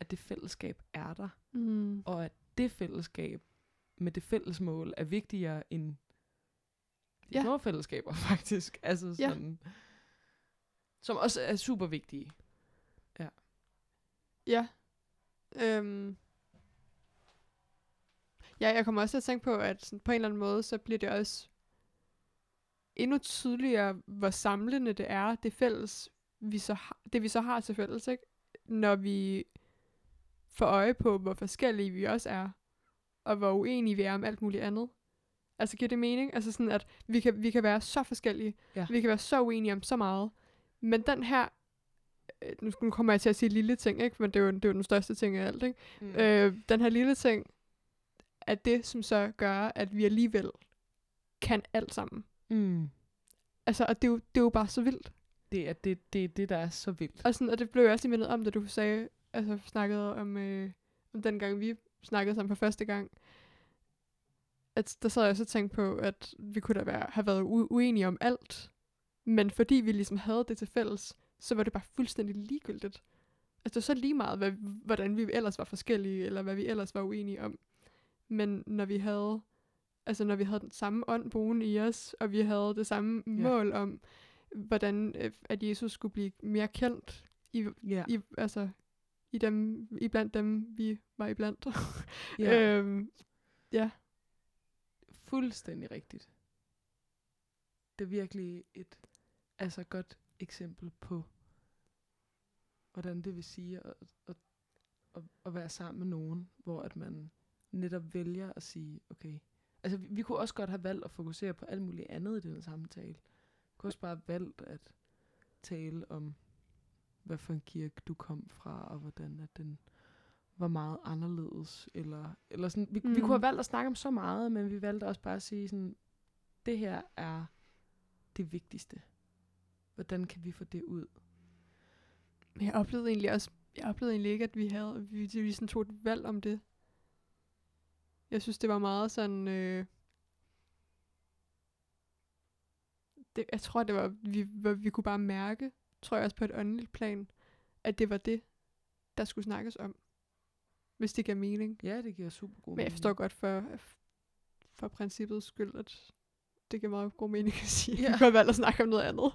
at det fællesskab er der, Mm. og at det fællesskab med det fælles mål er vigtigere end de Ja. små fællesskaber, faktisk. Altså Ja. sådan, som også er super vigtige. Ja. Øhm. Ja, jeg kommer også til at tænke på, at sådan, på en eller anden måde, så bliver det også endnu tydeligere, hvor samlende det er, det fælles, vi så har, det vi så har til fælles, ikke? når vi får øje på, hvor forskellige vi også er, og hvor uenige vi er om alt muligt andet. Altså giver det mening? Altså sådan, at vi kan, vi kan være så forskellige, Ja. vi kan være så uenige om så meget, men den her, øh, nu nu kommer jeg til at sige lille ting, ikke? men det er jo, det er jo den største ting af alt, ikke? Mm. Øh, den her lille ting er det, som så gør, at vi alligevel kan alt sammen. Mm. Altså, og det er jo, det er jo bare så vildt. Det er det, det, er det, der er så vildt. Og, sådan, og det blev jeg også mindet om, da du sagde, altså snakkede om, øh, om den gang, vi snakkede sammen for første gang. At der sad jeg også og tænkte på, at vi kunne da være, have været u- uenige om alt. Men fordi vi ligesom havde det til fælles, så var det bare fuldstændig ligegyldigt. Altså det var så lige meget, hvad, hvordan vi ellers var forskellige, eller hvad vi ellers var uenige om. men når vi havde altså når vi havde den samme ånd boende i os, og vi havde det samme Ja. mål om, hvordan øh, at Jesus skulle blive mere kendt i, Ja. i, altså, i dem, i blandt dem, vi var iblandt. ja. øhm, ja. Fuldstændig rigtigt. Det er virkelig et altså godt eksempel på, hvordan det vil sige at, at, at, at være sammen med nogen, hvor at man netop vælger at sige, okay, altså vi, vi kunne også godt have valgt at fokusere på alt muligt andet i den samtale. Vi kunne også bare have valgt at tale om, hvad for en kirke du kom fra, og hvordan at den var meget anderledes. Eller, eller sådan. Vi, mm. vi kunne have valgt at snakke om så meget, men vi valgte også bare at sige sådan, det her er det vigtigste. Hvordan kan vi få det ud? Jeg oplevede egentlig også, jeg oplevede egentlig ikke, at vi havde, vi, vi sådan tog et valg om det. Jeg synes, det var meget sådan, øh, det, jeg tror, det var, vi, vi kunne bare mærke, tror jeg også på et åndeligt plan, at det var det, der skulle snakkes om. Hvis det giver mening. Ja, det giver super god Men jeg forstår godt for, for princippets skyld, at det giver meget god mening at sige. Ja. Vi kunne have valgt at snakke om noget andet.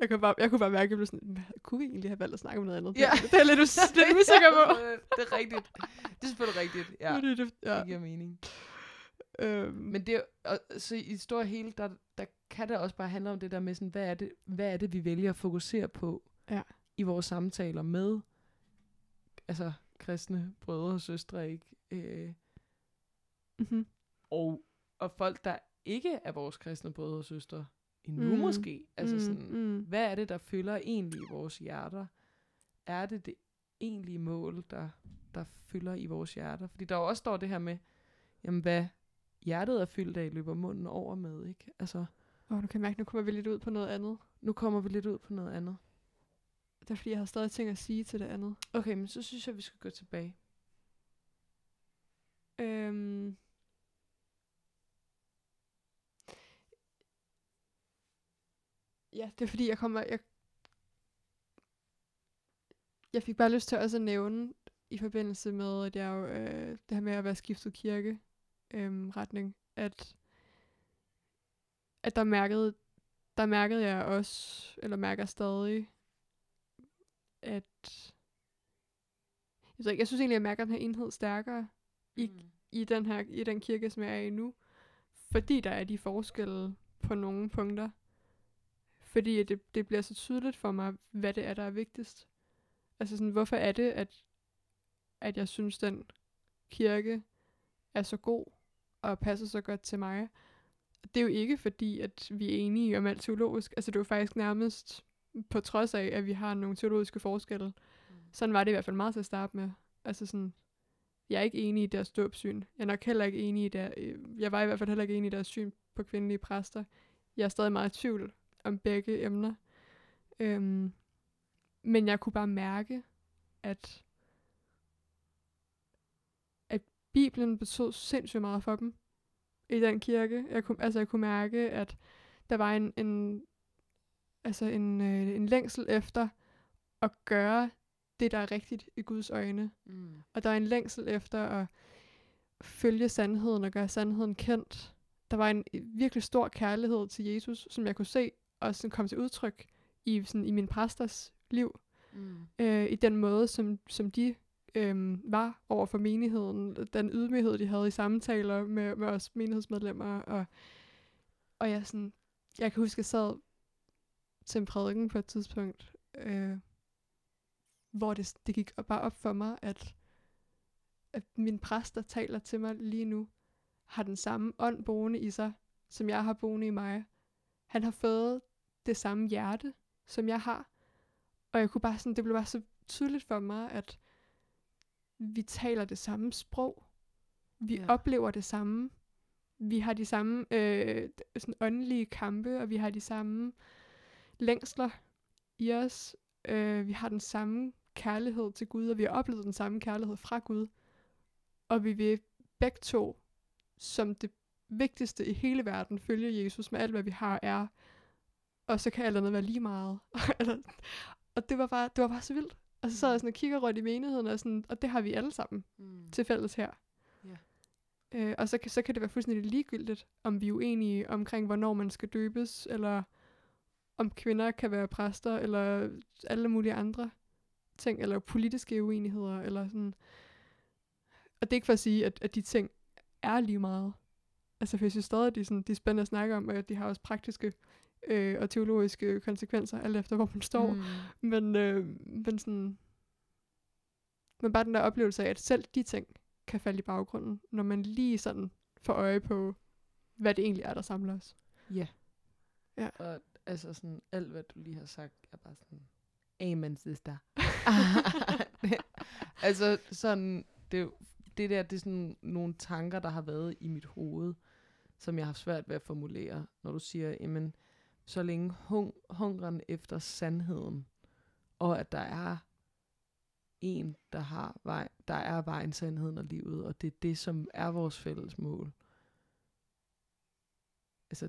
Jeg, kunne bare, jeg kunne bare mærke, at jeg blev sådan, "Hvad, kunne vi egentlig have valgt at snakke om noget andet? Ja. Det, det er lidt, us- lidt usikker på. det er rigtigt. Det er selvfølgelig rigtigt. Ja. Det, det, ja. det giver mening. Øhm, Men det, og, så i det store hele, der, der kan det også bare handle om det der med, sådan, hvad, er det, hvad er det, vi vælger at fokusere på Ja. i vores samtaler med altså kristne brødre og søstre, ikke? Øh, mm-hmm. og, og folk, der ikke er vores kristne brødre og søstre endnu Mm. måske. Altså Mm, sådan, mm. hvad er det, der fylder egentlig i vores hjerter? Er det det egentlige mål, der, der fylder i vores hjerter? Fordi der jo også står det her med, jamen hvad hjertet er fyldt af, løber munden over med, ikke? Altså, Åh, nu kan jeg mærke, nu kommer vi lidt ud på noget andet. nu kommer vi lidt ud på noget andet. Det er fordi, jeg har stadig ting at sige til det andet. Okay, men så synes jeg, vi skal gå tilbage. Øhm, ja, det er fordi, jeg kommer... Jeg, jeg fik bare lyst til også at nævne, i forbindelse med, at jeg jo, øh, det her med at være skiftet kirke øhm, retning, at, at der mærkede, der mærkede jeg også, eller mærker stadig, at jeg, ved ikke, jeg synes egentlig, at jeg mærker den her enhed stærkere i, Mm. i den her i den kirke, som jeg er i nu, fordi der er de forskelle på nogle punkter. Fordi det, det bliver så tydeligt for mig, hvad det er, der er vigtigst. Altså sådan, hvorfor er det, at, at jeg synes, den kirke er så god og passer så godt til mig. Det er jo ikke fordi, at vi er enige om alt teologisk. Altså det er jo faktisk nærmest på trods af, at vi har nogle teologiske forskelle. Mm. Sådan var det i hvert fald meget til at starte med. Altså sådan, jeg er ikke enig i deres dåbsyn. Jeg er nok heller ikke enig i der, øh, jeg var i hvert fald heller ikke enig i deres syn på kvindelige præster. Jeg er stadig meget i tvivl om begge emner. Øhm, men jeg kunne bare mærke, at, at Bibelen betød sindssygt meget for dem i den kirke. Jeg kunne, altså jeg kunne mærke, at der var en, en, altså en, øh, en længsel efter at gøre det, der er rigtigt i Guds øjne. Mm. Og der er en længsel efter at følge sandheden og gøre sandheden kendt. Der var en virkelig stor kærlighed til Jesus, som jeg kunne se, og som kom til udtryk i, sådan, i min præsters liv. Mm. Øh, I den måde, som, som de øh, var over for menigheden. Den ydmyghed, de havde i samtaler med, med os menighedsmedlemmer. Og, og jeg, sådan, jeg kan huske, at jeg sad til en prædiken på et tidspunkt, øh, hvor det, det gik bare op for mig, at, at min præst, der taler til mig lige nu, har den samme ånd boende i sig, som jeg har boende i mig. Han har fået det samme hjerte, som jeg har. Og jeg kunne bare sådan, det blev bare så tydeligt for mig, at vi taler det samme sprog. Vi Ja. oplever det samme. Vi har de samme øh, sådan åndelige kampe, og vi har de samme længsler i os. Øh, vi har den samme kærlighed til Gud, og vi har oplevet den samme kærlighed fra Gud. Og vi vil begge to, som det vigtigste i hele verden, følge Jesus med alt, hvad vi har, er. Og så kan alt andet være lige meget. Og det var, bare, det var bare så vildt. Og så sad jeg sådan og kigger rundt i menigheden, og, sådan, og det har vi alle sammen Mm. til fælles her. Ja. Øh, og så kan, så kan det være fuldstændig ligegyldigt, om vi er uenige omkring, hvornår man skal døbes, eller om kvinder kan være præster, eller alle mulige andre ting, eller politiske uenigheder, eller sådan. Og det er ikke for at sige, at, at de ting er lige meget. Altså, for jeg synes stadig, at de, sådan, de er spændende at snakke om, og at de har også praktiske øh, og teologiske konsekvenser, alt efter hvor man står. Mm. Men, øh, men sådan... Men bare den der oplevelse af, at selv de ting kan falde i baggrunden, når man lige sådan får øje på, hvad det egentlig er, der samler os. Ja. Ja. Og altså sådan, alt hvad du lige har sagt, er bare sådan, amen, sister. altså sådan, det, det der, det er sådan nogle tanker, der har været i mit hoved, som jeg har haft svært ved at formulere, når du siger, jamen, så længe hung, hungren efter sandheden, og at der er en, der har vej, der er vejen, sandheden og livet, og det er det, som er vores fælles mål. Altså,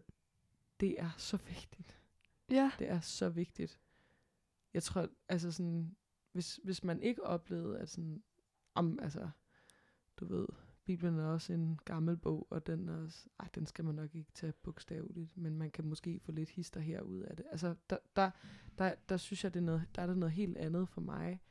det er så vigtigt. Ja. Det er så vigtigt. Jeg tror, altså sådan, hvis, hvis man ikke oplevede, at sådan, om, altså, du ved, Bibelen er også en gammel bog, og den er også, ej, den skal man nok ikke tage bogstaveligt, men man kan måske få lidt hister her ud af det. Altså, der, der, der, der synes jeg, det er noget, der er det noget helt andet for mig.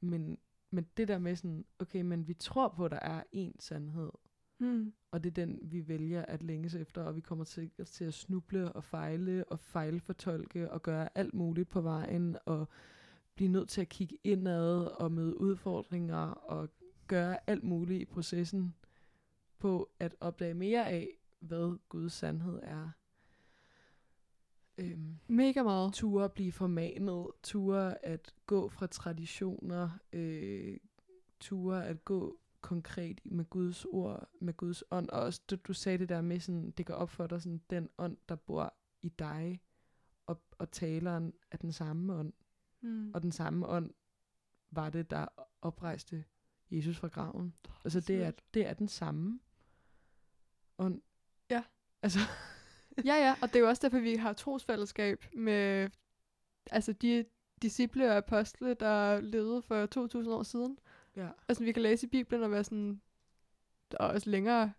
Men, men det der med sådan, okay, men vi tror på, at der er én sandhed, Hmm. og det er den, vi vælger at længes efter, og vi kommer til, til at snuble og fejle og fejlfortolke og gøre alt muligt på vejen, og blive nødt til at kigge indad og møde udfordringer og gøre alt muligt i processen på at opdage mere af, hvad Guds sandhed er. Øhm, Mega meget. ture at blive formanet, ture at gå fra traditioner, øh, ture at gå konkret med Guds ord, med Guds ånd, og også du, du sagde det der med, sådan, det går op for dig, sådan, den ånd, der bor i dig, og, og taleren er den samme ånd, Hmm. og den samme ånd var det, der oprejste Jesus fra graven. Altså det er, det er den samme ånd. Ja. Altså, ja, ja, og det er jo også derfor, vi har trosfællesskab med altså de disciple og apostle, der levede for 2000 år siden. ja. Altså vi kan læse i Bibelen og være sådan, og også længere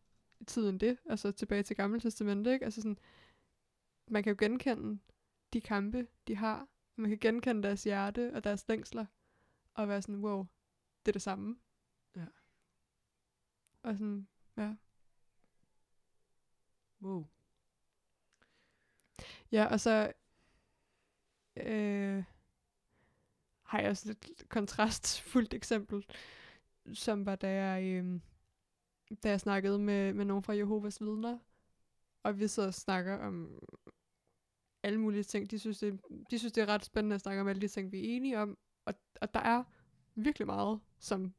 tid end det, altså tilbage til Gamle Testamente, ikke? Altså sådan, man kan jo genkende de kampe, de har. Man kan genkende deres hjerte og deres længsler, og være sådan, wow, det er det samme. Og sådan, ja. Wow. Ja, og så øh, har jeg også lidt kontrastfuldt eksempel, som var da jeg, øh, da jeg snakkede med, med nogen fra Jehovas vidner, og vi så snakker om alle mulige ting. De synes, det, de synes, det er ret spændende at snakke om alle de ting, vi er enige om, og, og der er virkelig meget, som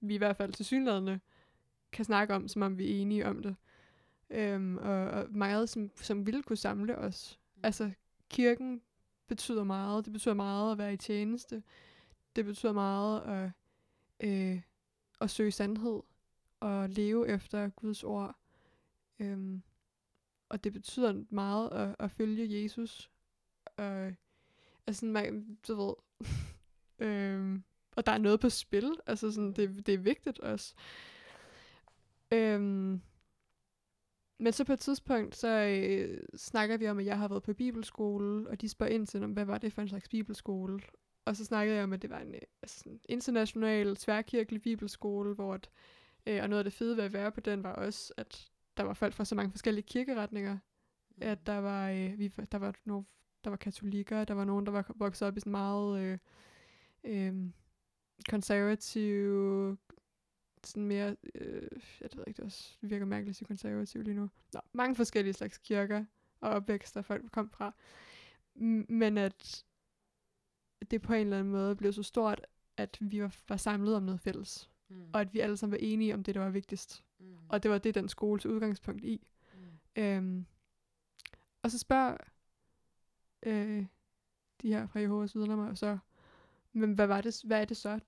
vi i hvert fald til synlædende kan snakke om, som om vi er enige om det. Øhm, og, og meget, som, som ville kunne samle os. Altså, kirken betyder meget. Det betyder meget at være i tjeneste. Det betyder meget at, øh, at søge sandhed og leve efter Guds ord. Øhm, og det betyder meget at, at følge Jesus. Og, altså, man, du ved, øhm, og der er noget på spil. Altså, sådan, det, det er vigtigt også. Øhm, men så på et tidspunkt, så øh, snakker vi om, at jeg har været på bibelskole, og de spørger ind til, om, hvad var det for en slags bibelskole? Og så snakkede jeg om, at det var en øh, altså international, tværkirkelig bibelskole, hvor at, øh, og noget af det fede ved at være på den var også, at der var folk fra så mange forskellige kirkeretninger. At der var, øh, vi, der var nogle, der var katolikker, der var nogen, der var vokset op i sådan meget øh, øh, konservativ, sådan mere, øh, jeg ved ikke, det, også, virker mærkeligt at konservativ lige nu. Nå, mange forskellige slags kirker og opvækster, folk kom fra. Men at det på en eller anden måde blev så stort, at vi var, var samlet om noget fælles. Mm. Og at vi alle sammen var enige om det, der var vigtigst. mm. Og det var det, den skoles udgangspunkt i. mm. Øhm, og så spørger øh, de her fra Jehovas vidner mig så, men hvad, var det, hvad er det så,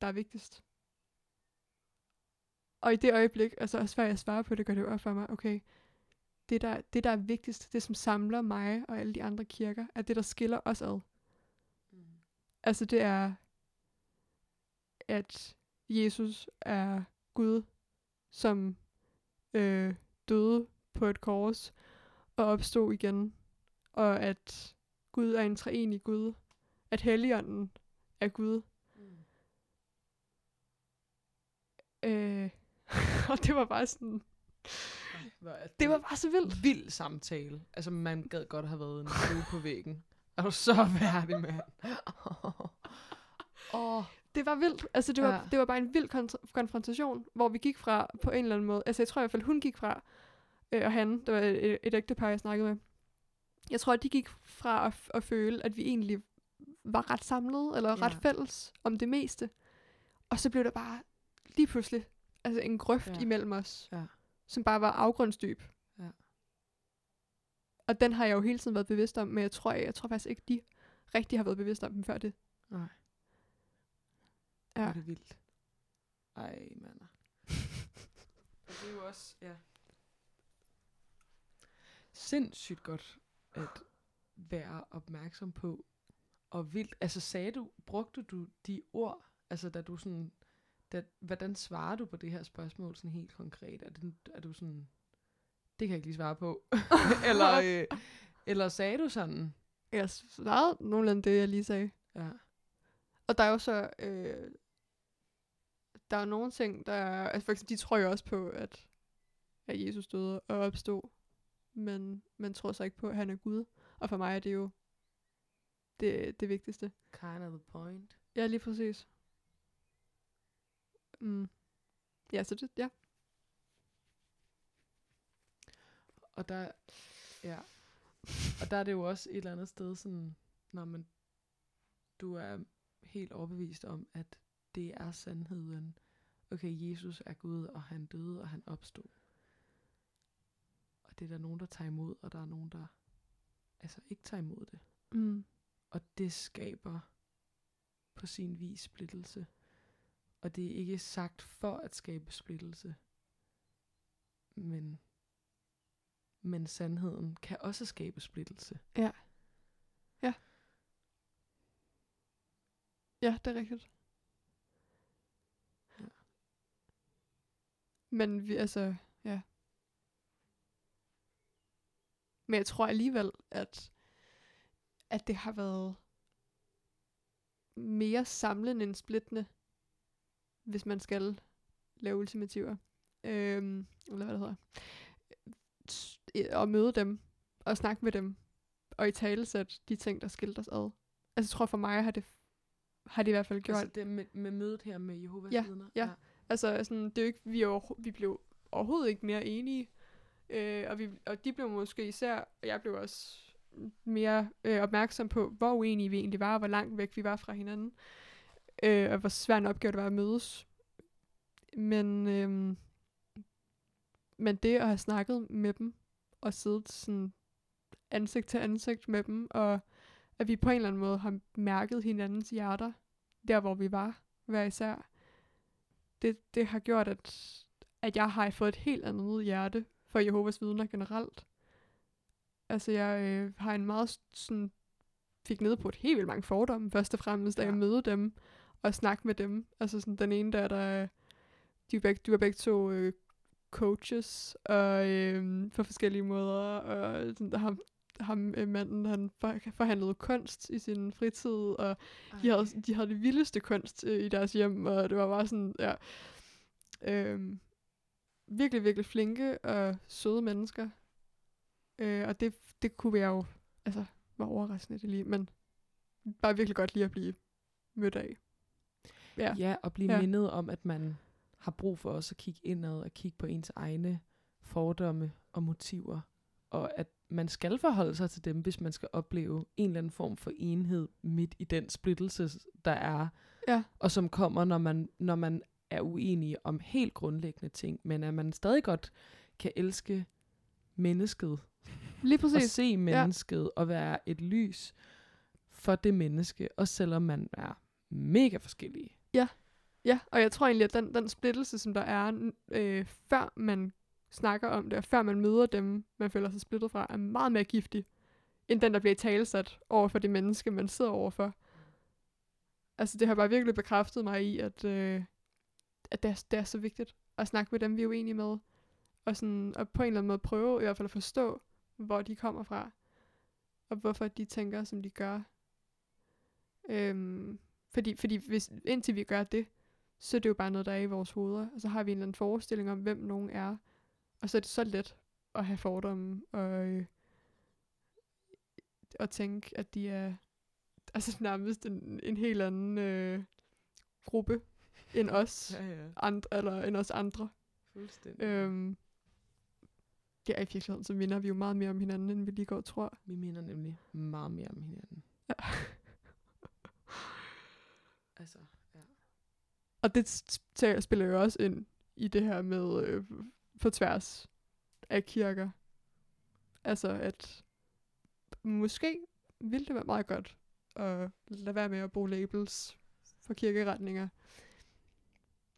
der er vigtigst? Og i det øjeblik, altså også før jeg svarer på det, gør det op for mig, okay, det der, det der er vigtigst, det som samler mig og alle de andre kirker, er det, der skiller os ad. Mm. Altså det er, at Jesus er Gud, som øh, døde på et kors og opstod igen, og at Gud er en treenig Gud, at Helligånden er Gud. Mm. Øh, og det var bare sådan, Ej, det var bare så vildt. vild samtale. Altså, man gad godt have været en flue på væggen. Er du så værdig, mand? Åh, oh, Det var vildt. Altså, det var, Ja. det var bare en vild kon- konfrontation, hvor vi gik fra på en eller anden måde. Altså, jeg tror i hvert fald, hun gik fra, øh, og han, der var et, et ægtepar, jeg snakkede med. Jeg tror, at de gik fra at, at føle, at vi egentlig var ret samlede, eller Ja. ret fælles om det meste. Og så blev der bare lige pludselig altså en grøft Ja. imellem os, Ja. som bare var afgrundsdyb. Ja. Og den har jeg jo hele tiden været bevidst om, men jeg tror, jeg, jeg tror faktisk ikke, de rigtig har været bevidst om den før det. nej. Ja. Det er vildt. Ej, mand. Og det er jo også, ja. Sindssygt godt at være opmærksom på. Og vildt, altså sagde du, brugte du de ord, altså da du sådan, da, hvordan svarer du på det her spørgsmål sådan helt konkret? Er, det, er du sådan, det kan jeg ikke lige svare på. eller, øh, eller sagde du sådan, Jeg svarede nogenlunde det, jeg lige sagde. ja, Og der er jo så, øh, der er nogle ting, der er, altså for eksempel, de tror jo også på, at, at Jesus døde og opstod, men man tror så ikke på, at han er Gud. Og for mig er det jo det, det vigtigste. kind of the point. Ja, lige præcis. Mm. Ja, så det, ja. Og der, ja. Og der er det jo også et eller andet sted sådan, når man, du er helt overbevist om, at det er sandheden. Okay, Jesus er Gud, og han døde, og han opstod. Og det er der nogen, der tager imod, og der er nogen, der altså ikke tager imod det. Mm. Og det skaber på sin vis splittelse. Og det er ikke sagt for at skabe splittelse. Men, men sandheden kan også skabe splittelse. Ja, det er rigtigt. Ja. Men vi, altså, ja. Men jeg tror alligevel, at, at det har været mere samlende end splittende, hvis man skal lave ultimativer. Øhm, eller hvad det hedder. Og møde dem, og snakke med dem, og i talesæt de ting, der skilte os ad. Altså, jeg tror for mig har det, har det i hvert fald gjort, Altså det med, med mødet her med Jehovas Ja, vidner. ja. Altså, sådan, det er jo ikke, vi, er overho- vi blev overhovedet ikke mere enige. Øh, og, vi, og de blev måske især, og jeg blev også mere øh, opmærksom på, hvor uenige vi egentlig var, og hvor langt væk vi var fra hinanden. Øh, og hvor svært en opgave det var at mødes. Men, øh, men det at have snakket med dem, og siddet sådan ansigt til ansigt med dem, og at vi på en eller anden måde har mærket hinandens hjerter, der hvor vi var, hver især, det, det har gjort, at, at jeg har fået et helt andet hjerte for Jehovas vidner generelt. Altså, jeg øh, har en meget sådan, fik ned på et helt vildt mange fordomme, først og fremmest, da Ja. jeg mødte dem, og snakke med dem. Altså, sådan, den ene der, der de begge, de var begge to øh, coaches, og øh, på forskellige måder, og sådan, der ham, ham øh, manden, han for, forhandlede kunst i sin fritid, og de havde, de havde det vildeste kunst øh, i deres hjem, og det var bare sådan, ja, øhm, virkelig, virkelig flinke og søde mennesker. Øh, og det, det kunne jeg jo, altså, var overraskende det lige, men bare virkelig godt lige at blive mødt af. Ja, Ja, og blive Ja. mindet om, at man har brug for også at kigge indad og kigge på ens egne fordomme og motiver. Og at man skal forholde sig til dem, hvis man skal opleve en eller anden form for enhed midt i den splittelse, der er. Ja. Og som kommer, når man, når man er uenige om helt grundlæggende ting, men at man stadig godt kan elske mennesket, lige og præcis. se mennesket, ja. og være et lys for det menneske, også selvom man er mega forskellige. Ja, ja. og jeg tror egentlig, at den, den splittelse, som der er, øh, før man snakker om det, og før man møder dem, man føler sig splittet fra, er meget mere giftig, end den, der bliver talesat over for det menneske, man sidder overfor. Altså, det har bare virkelig bekræftet mig i, at, øh, at det, er, det er så vigtigt at snakke med dem, vi er uenige med, og, sådan, og på en eller anden måde prøve i hvert fald at forstå, hvor de kommer fra, og hvorfor de tænker, som de gør. Øhm, fordi, fordi hvis, indtil vi gør det, så er det jo bare noget, der er i vores hoveder, og så har vi en eller anden forestilling om, hvem nogen er, og så er det så let at have fordomme, og, øh, og tænke, at de er altså nærmest en, en helt anden øh, gruppe end os, Ja, ja. andre, eller end os andre. Fuldstændig. Øhm, det er i virkeligheden, så minder vi jo meget mere om hinanden, end vi lige går og tror. Vi minder nemlig meget mere om hinanden. Ja. altså, ja. Og det spiller jo også ind i det her med øh, på tværs af kirker. Altså, at måske ville det være meget godt at lade være med at bruge labels for kirkeretninger.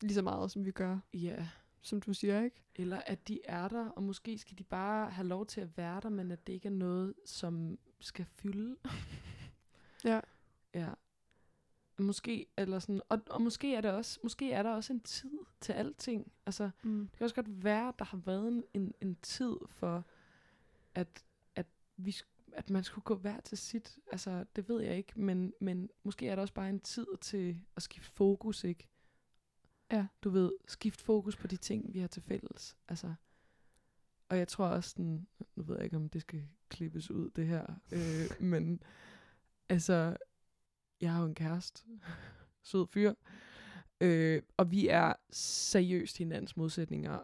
Lige så meget, som vi gør, Ja, som du siger, ikke? eller at de er der, og måske skal de bare have lov til at være der, men at det ikke er noget, som skal fylde. Ja. Ja. Måske, eller sådan, og, og måske er der også, måske er der også en tid til alting. Altså, Mm. det kan også godt være, at der har været en, en, en tid for, at, at, vi, at man skulle gå hver til sit. Altså, det ved jeg ikke, men, men måske er der også bare en tid til at skifte fokus, ikke? Ja. Du ved, skifte fokus på de ting, vi har til fælles. Altså, og jeg tror også, den, nu ved jeg ikke, om det skal klippes ud, det her, øh, men altså, jeg har jo en kæreste, sød fyr, øh, og vi er seriøst hinandens modsætninger.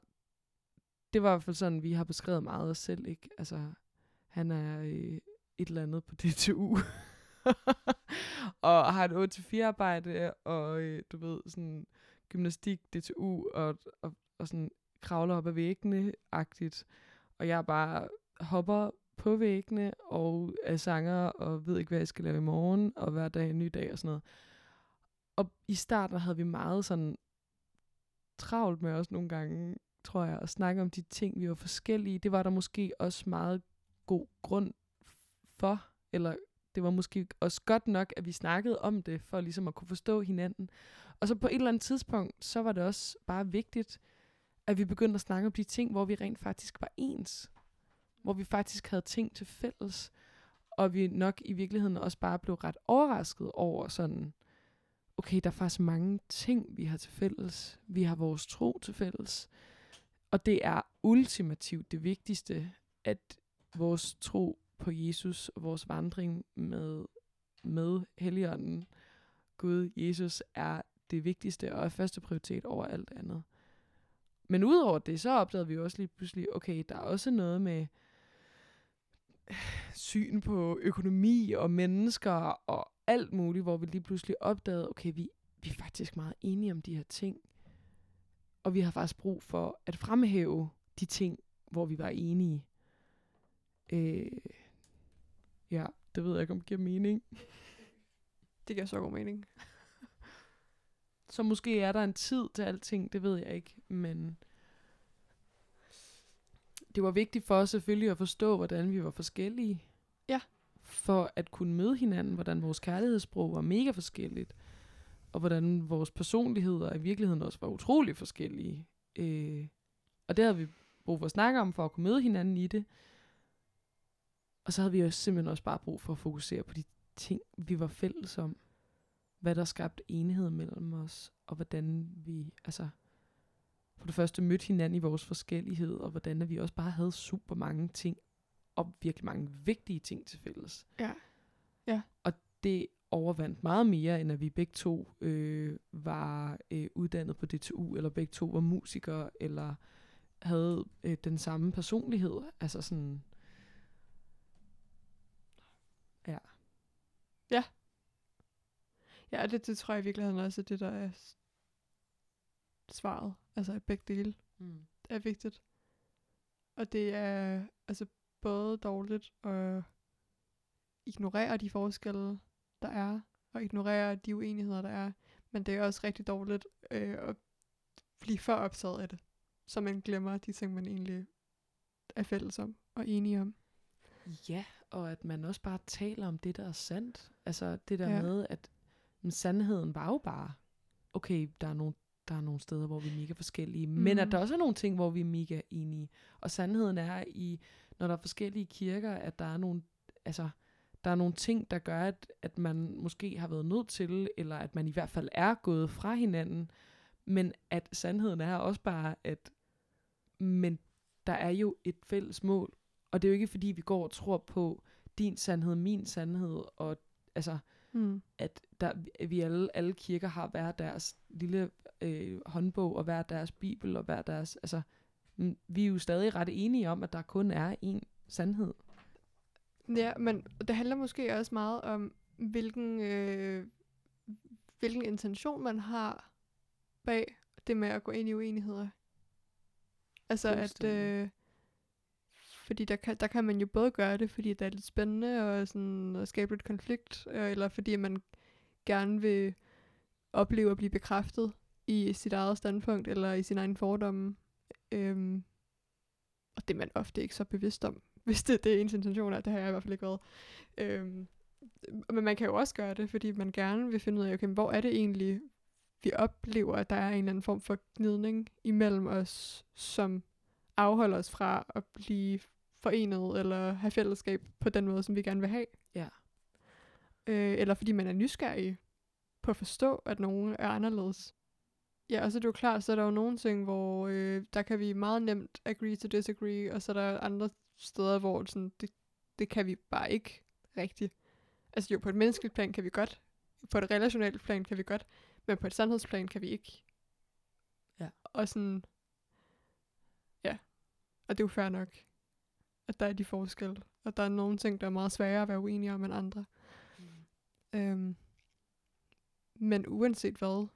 Det var i hvert fald sådan, vi har beskrevet meget os selv, ikke? Altså, han er øh, et eller andet på DTU, og har et 8-4 arbejde, og øh, du ved, sådan gymnastik, DTU, og, og, og sådan kravler op ad væggene-agtigt. Og jeg bare hopper på væggene, og er sanger, og ved ikke, hvad jeg skal lave i morgen, og hver dag en ny dag og sådan noget. Og i starten havde vi meget sådan travlt med os nogle gange, tror jeg, at snakke om de ting, vi var forskellige. Det var der måske også meget god grund for, eller det var måske også godt nok, at vi snakkede om det, for ligesom at kunne forstå hinanden. Og så på et eller andet tidspunkt, så var det også bare vigtigt, at vi begyndte at snakke om de ting, hvor vi rent faktisk var ens. Hvor vi faktisk havde ting til fælles. Og vi nok i virkeligheden også bare blev ret overrasket over sådan, okay, der er faktisk mange ting, vi har til fælles. Vi har vores tro til fælles. Og det er ultimativt det vigtigste, at vores tro på Jesus og vores vandring med, med Helligånden, Gud, Jesus, er det vigtigste og er første prioritet over alt andet. Men udover det, så opdagede vi også lige pludselig, okay, der er også noget med syn på økonomi og mennesker og alt muligt, hvor vi lige pludselig opdagede, okay, vi, vi er faktisk meget enige om de her ting. Og vi har faktisk brug for at fremhæve de ting, hvor vi var enige. Øh, ja, det ved jeg ikke, om det giver mening. Det giver så god mening. Så måske er der en tid til alting, det ved jeg ikke, men det var vigtigt for os selvfølgelig at forstå, hvordan vi var forskellige. Ja. For at kunne møde hinanden, hvordan vores kærlighedssprog var mega forskelligt, og hvordan vores personligheder i virkeligheden også var utrolig forskellige. Øh, og det havde vi brug for at snakke om, for at kunne møde hinanden i det. Og så havde vi også simpelthen også bare brug for at fokusere på de ting, vi var fælles om hvad der skabte enighed mellem os, og hvordan vi, altså, for det første mødte hinanden i vores forskellighed, og hvordan vi også bare havde super mange ting, og virkelig mange vigtige ting til fælles. Ja. Og det overvandt meget mere, end at vi begge to øh, var øh, uddannet på DTU, eller begge to var musikere, eller havde øh, den samme personlighed. Altså sådan, ja. Ja, og det, det tror jeg i virkeligheden også er det, der er svaret. Altså, at begge dele Mm. er vigtigt. Og det er altså både dårligt at ignorere de forskelle, der er, og ignorere de uenigheder, der er, men det er også rigtig dårligt øh, at blive for optaget af det, så man glemmer de ting, man egentlig er fælles om og enige om. Ja, og at man også bare taler om det, der er sandt. Altså det der Ja. med, at sandheden var jo bare, okay, der er nogle der er nogle steder, hvor vi er mega forskellige, mm. men at Mm. der også er nogle ting, hvor vi er mega enige. Og sandheden er, i når der er forskellige kirker, at der er nogle, altså, der er nogle ting, der gør, at, at man måske har været nødt til, eller at man i hvert fald er gået fra hinanden, men at sandheden er også bare, at men der er jo et fælles mål, og det er jo ikke fordi, vi går og tror på din sandhed, min sandhed, og altså, Mm. at der, vi alle, alle kirker har hver deres lille øh, håndbog, og hver deres bibel, og hver deres, altså, mm, vi er jo stadig ret enige om, at der kun er én sandhed. Ja, men det handler måske også meget om, hvilken, øh, hvilken intention man har bag det med at gå ind i uenigheder. Altså at, øh, fordi der kan, der kan man jo både gøre det, fordi det er lidt spændende og sådan at skabe lidt konflikt, øh, eller fordi man gerne vil opleve at blive bekræftet i sit eget standpunkt, eller i sin egen fordomme. Øhm, og det er man ofte ikke så bevidst om, hvis det, det er ens intention at Det har jeg i hvert fald ikke været. Øhm, men man kan jo også gøre det, fordi man gerne vil finde ud af, okay, hvor er det egentlig, vi oplever, at der er en eller anden form for gnidning imellem os, som afholder os fra at blive forenet eller have fællesskab på den måde, som vi gerne vil have. Ja. Øh, eller fordi man er nysgerrig på at forstå, at nogen er anderledes. Ja, og så er det jo klart, så er der jo nogle ting, hvor øh, der kan vi meget nemt agree to disagree, og så er der andre steder, hvor sådan, det, det kan vi bare ikke rigtigt. Altså jo, på et menneskeligt plan kan vi godt, på et relationelt plan kan vi godt, men på et sandhedsplan kan vi ikke. Ja. Og sådan, ja, og det er jo fair nok, at der er de forskelle, og der er nogle ting, der er meget sværere at være uenige om end andre. Øhm, men uanset hvad,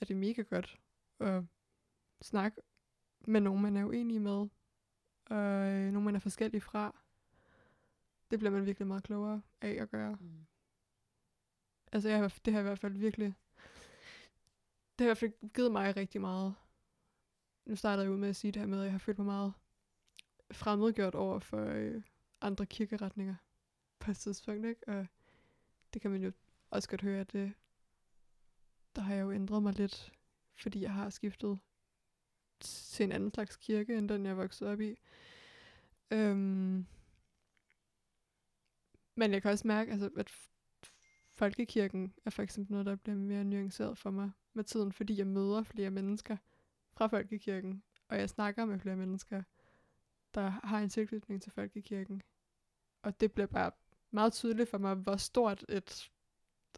er det mega godt at snakke med nogen, man er uenig med, og øh, nogen, man er forskellig fra. Det bliver man virkelig meget klogere af at gøre. Mm. Altså, jeg har, det har i hvert fald virkelig... Det har i hvert fald givet mig rigtig meget. Nu starter jeg ud med at sige det her med, at jeg har følt mig meget fremmedgjort over for øh, andre kirkeretninger på et tidspunkt, ikke? Og det kan man jo også godt høre, at det, der har jeg jo ændret mig lidt, fordi jeg har skiftet til en anden slags kirke, end den jeg voksede op i. Øhm, men jeg kan også mærke, altså, at folkekirken er for eksempel noget, der bliver mere nuanceret for mig med tiden, fordi jeg møder flere mennesker fra folkekirken, og jeg snakker med flere mennesker, der har en tilknytning til folkekirken. Og det bliver bare meget tydeligt for mig, hvor stort et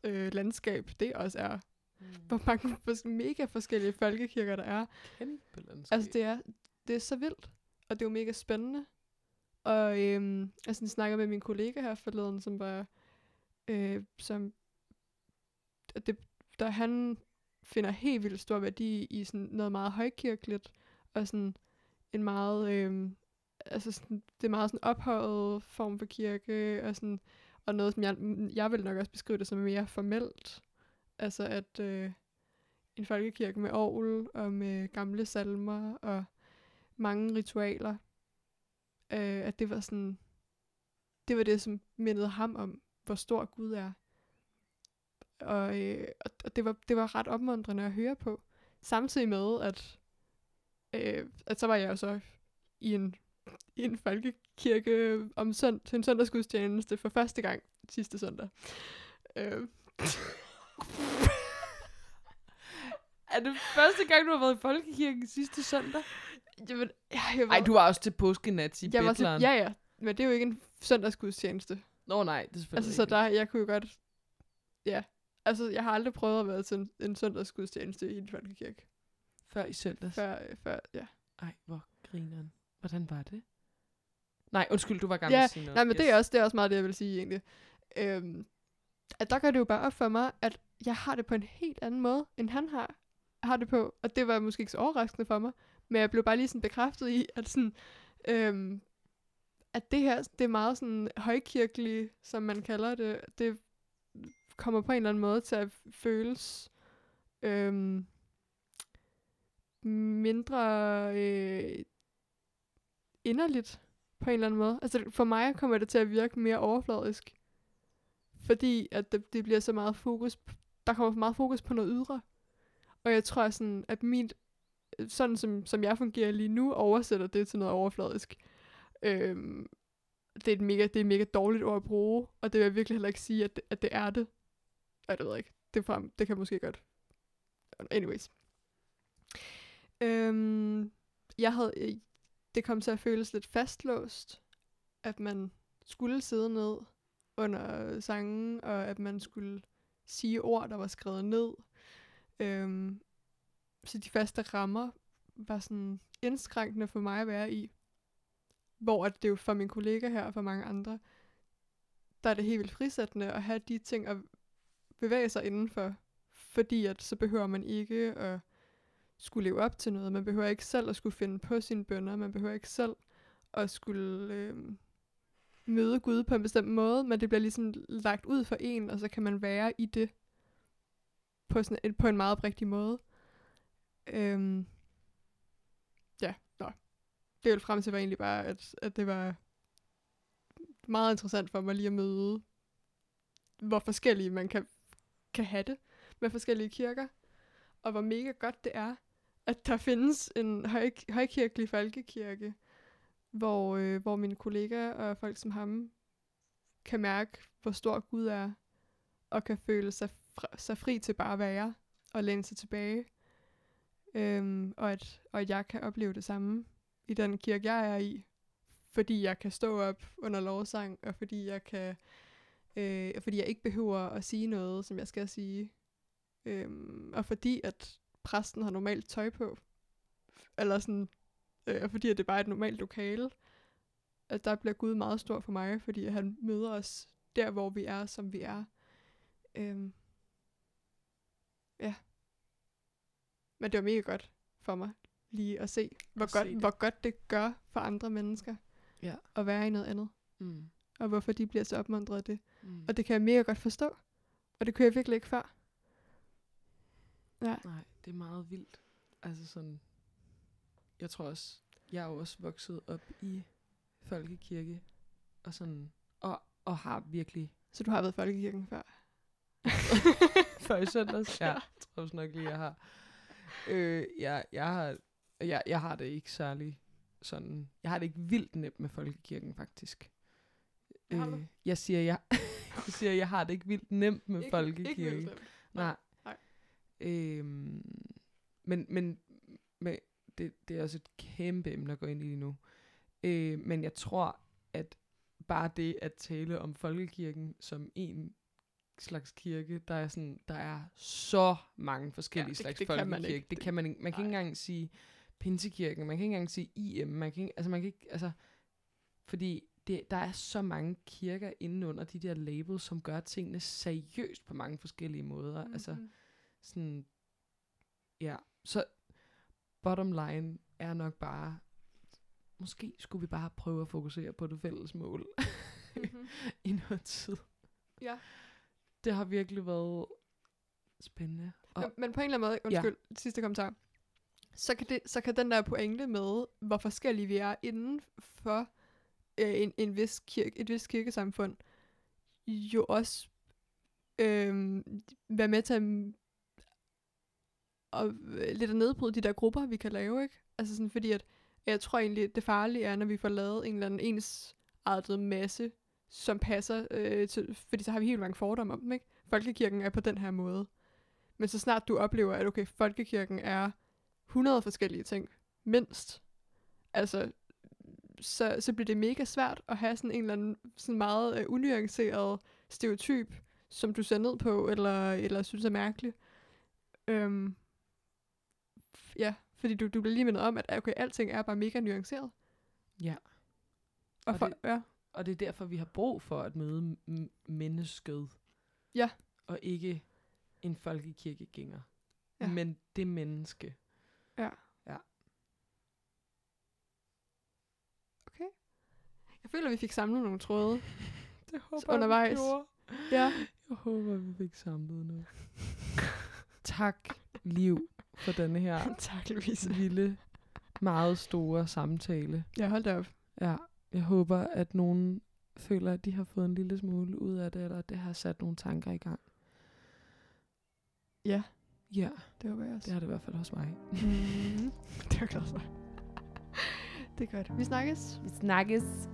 øh, landskab det også er. Mm. Hvor mange fors- mega forskellige folkekirker der er. Kæmpe landskab. Altså det er, det er så vildt, og det er jo mega spændende. Og øhm, altså, jeg snakker med min kollega her forleden, som var, øh, som, det, der han finder helt vildt stor værdi i sådan noget meget højkirkeligt, og sådan en meget, øh, altså sådan, det er meget sådan ophøjet form for kirke, og sådan, og noget, som jeg, jeg vil nok også beskrive det som mere formelt. Altså at øh, en folkekirke med orgel og med gamle salmer og mange ritualer, øh, at det var sådan, det var det, som mindede ham om, hvor stor Gud er. Og, øh, og- og det, var, det var ret opmuntrende at høre på. Samtidig med, at, øh, at så var jeg jo så i en, i en folkekirke om sønd, til en søndagsgudstjeneste for første gang sidste søndag. Øh, er det første gang, du har været i folkekirken sidste søndag? jamen, jeg, jeg, Nej, du var også til påskenat i jeg var til. Ja, ja. Men det er jo ikke en søndagsgudstjeneste. Nå nej, det er selvfølgelig Altså, så ikke. der, jeg kunne jo godt... Ja. Altså, jeg har aldrig prøvet at være til en, en søndagsgudstjeneste i en folkekirke. Før i søndags. Før, før ja. Ej, hvor grineren. Hvordan var det? Nej, undskyld, du var gang med Ja. Nej, men yes. det, er også, det er også meget det, jeg vil sige egentlig. Øhm, at der gør det jo bare op for mig, at jeg har det på en helt anden måde, end han har, har det på. Og det var måske ikke så overraskende for mig. Men jeg blev bare lige sådan bekræftet i, at sådan... Øhm, at det her, det er meget sådan højkirkeligt, som man kalder det, det kommer på en eller anden måde til at føles øhm, mindre øh, inderligt på en eller anden måde. Altså for mig kommer det til at virke mere overfladisk. Fordi at det, det bliver så meget fokus, p- der kommer for meget fokus på noget ydre. Og jeg tror sådan, at min, sådan som, som jeg fungerer lige nu, oversætter det til noget overfladisk. Øhm, det, er et mega, det er et mega dårligt ord at bruge, og det vil jeg virkelig heller ikke sige, at det, at det er det. Jeg det ved jeg ikke. Det, frem, det kan måske godt. Anyways. Øhm, jeg havde, det kom til at føles lidt fastlåst, at man skulle sidde ned under sangen, og at man skulle sige ord, der var skrevet ned. Øhm, så de faste rammer var sådan indskrænkende for mig at være i. Hvor at det jo for mine kollega her og for mange andre, der er det helt vildt frisættende at have de ting at bevæge sig indenfor. Fordi at så behøver man ikke at skulle leve op til noget. Man behøver ikke selv at skulle finde på sine bønder. Man behøver ikke selv at skulle øh, møde Gud på en bestemt måde, men det bliver ligesom lagt ud for en, og så kan man være i det på, sådan en, på en meget oprigtig måde. Øhm, ja, nå. Det vil frem til var egentlig bare, at, at det var meget interessant for mig lige at møde, hvor forskellige man kan, kan have det med forskellige kirker, og hvor mega godt det er, at der findes en høj, højkirkelig folkekirke, hvor, øh, hvor mine kollegaer og folk som ham kan mærke, hvor stor Gud er, og kan føle sig, fri, sig fri til bare at være, og læne sig tilbage. Øhm, og, at, og at jeg kan opleve det samme i den kirke, jeg er i, fordi jeg kan stå op under lovsang, og fordi jeg kan, øh, fordi jeg ikke behøver at sige noget, som jeg skal sige. Øhm, og fordi at præsten har normalt tøj på, eller sådan, øh, fordi at det bare er et normalt lokale, at der bliver Gud meget stor for mig, fordi han møder os der, hvor vi er, som vi er. Øhm, ja. Men det var mega godt for mig lige at se, hvor, At godt, se det. hvor godt det gør for andre mennesker Ja. at være i noget andet, Mm. og hvorfor de bliver så opmuntret af det. Mm. Og det kan jeg mega godt forstå, og det kunne jeg virkelig ikke før. Ja. Nej, det er meget vildt. Altså sådan, jeg tror også, jeg er jo også vokset op i folkekirke, og sådan, og, og har virkelig, Så du har været i folkekirken før? før i søndags, ja, jeg tror også nok lige, jeg har. Øh, jeg, jeg har, jeg, jeg har det ikke særlig sådan, jeg har det ikke vildt nemt med folkekirken, faktisk. Øh, jeg siger, jeg, jeg siger, jeg har det ikke vildt nemt med Ikke- folkekirke. Ikke vildt slemt. Nej. Øhm, men men, men det, det er også et kæmpe emne at gå ind i lige nu. Øh, men jeg tror, at bare det at tale om folkekirken som en slags kirke, der er sådan, der er så mange forskellige Ja, det- slags det kan man folkekirke. ikke. Det kan man ikke. Man kan ikke Nej. engang sige Pinsekirken, man kan ikke engang sige IM, man kan ikke, altså man kan ikke, altså, fordi det, der er så mange kirker inde under de der labels, som gør tingene seriøst på mange forskellige måder. Mm-hmm. Altså. Sådan, ja, så bottom line er nok bare, måske skulle vi bare prøve at fokusere på det fælles mål Mhm. i noget tid. Ja. Det har virkelig været spændende. Og, Men, men på en eller anden måde, undskyld, ja. sidste kommentar, så kan, det, så kan den der pointe med, hvor forskellige vi er inden for øh, en, en vis kirke, et vis kirkesamfund, jo også øh, være med til at, og, øh, lidt at nedbryde de der grupper, vi kan lave, ikke? Altså sådan, fordi at, jeg tror egentlig, at det farlige er, når vi får lavet en eller anden ensartet masse, som passer øh, til, fordi så har vi helt mange fordomme om dem, ikke? Folkekirken er på den her måde. Men så snart du oplever, at okay, folkekirken er 100 forskellige ting, mindst, altså, så, så bliver det mega svært at have sådan en eller anden sådan meget øh, unuanceret stereotyp, som du ser ned på, eller, eller synes er mærkelig. Øhm, ja, fordi du, du bliver lige mindet om, at okay, alting er bare mega nuanceret. ja. Og, Og for, det- ja, og det er derfor, vi har brug for at møde mennesket. Ja. Og ikke en folkekirkegænger. Ja. Men det menneske. ja. Ja. Okay. Jeg føler, vi fik samlet nogle tråde. Det håber undervejs. vi gjorde. Ja. Jeg håber, vi fik samlet noget. tak, Liv, for denne her tak, Louise. lille, meget store samtale. Ja, hold da op. Ja, jeg håber, at nogen føler, at de har fået en lille smule ud af det, eller at det har sat nogle tanker i gang. Ja. Ja, Det håber jeg også. det har det i hvert fald hos mig. Mm. det er jeg glad for. det er godt. Vi snakkes. Vi snakkes.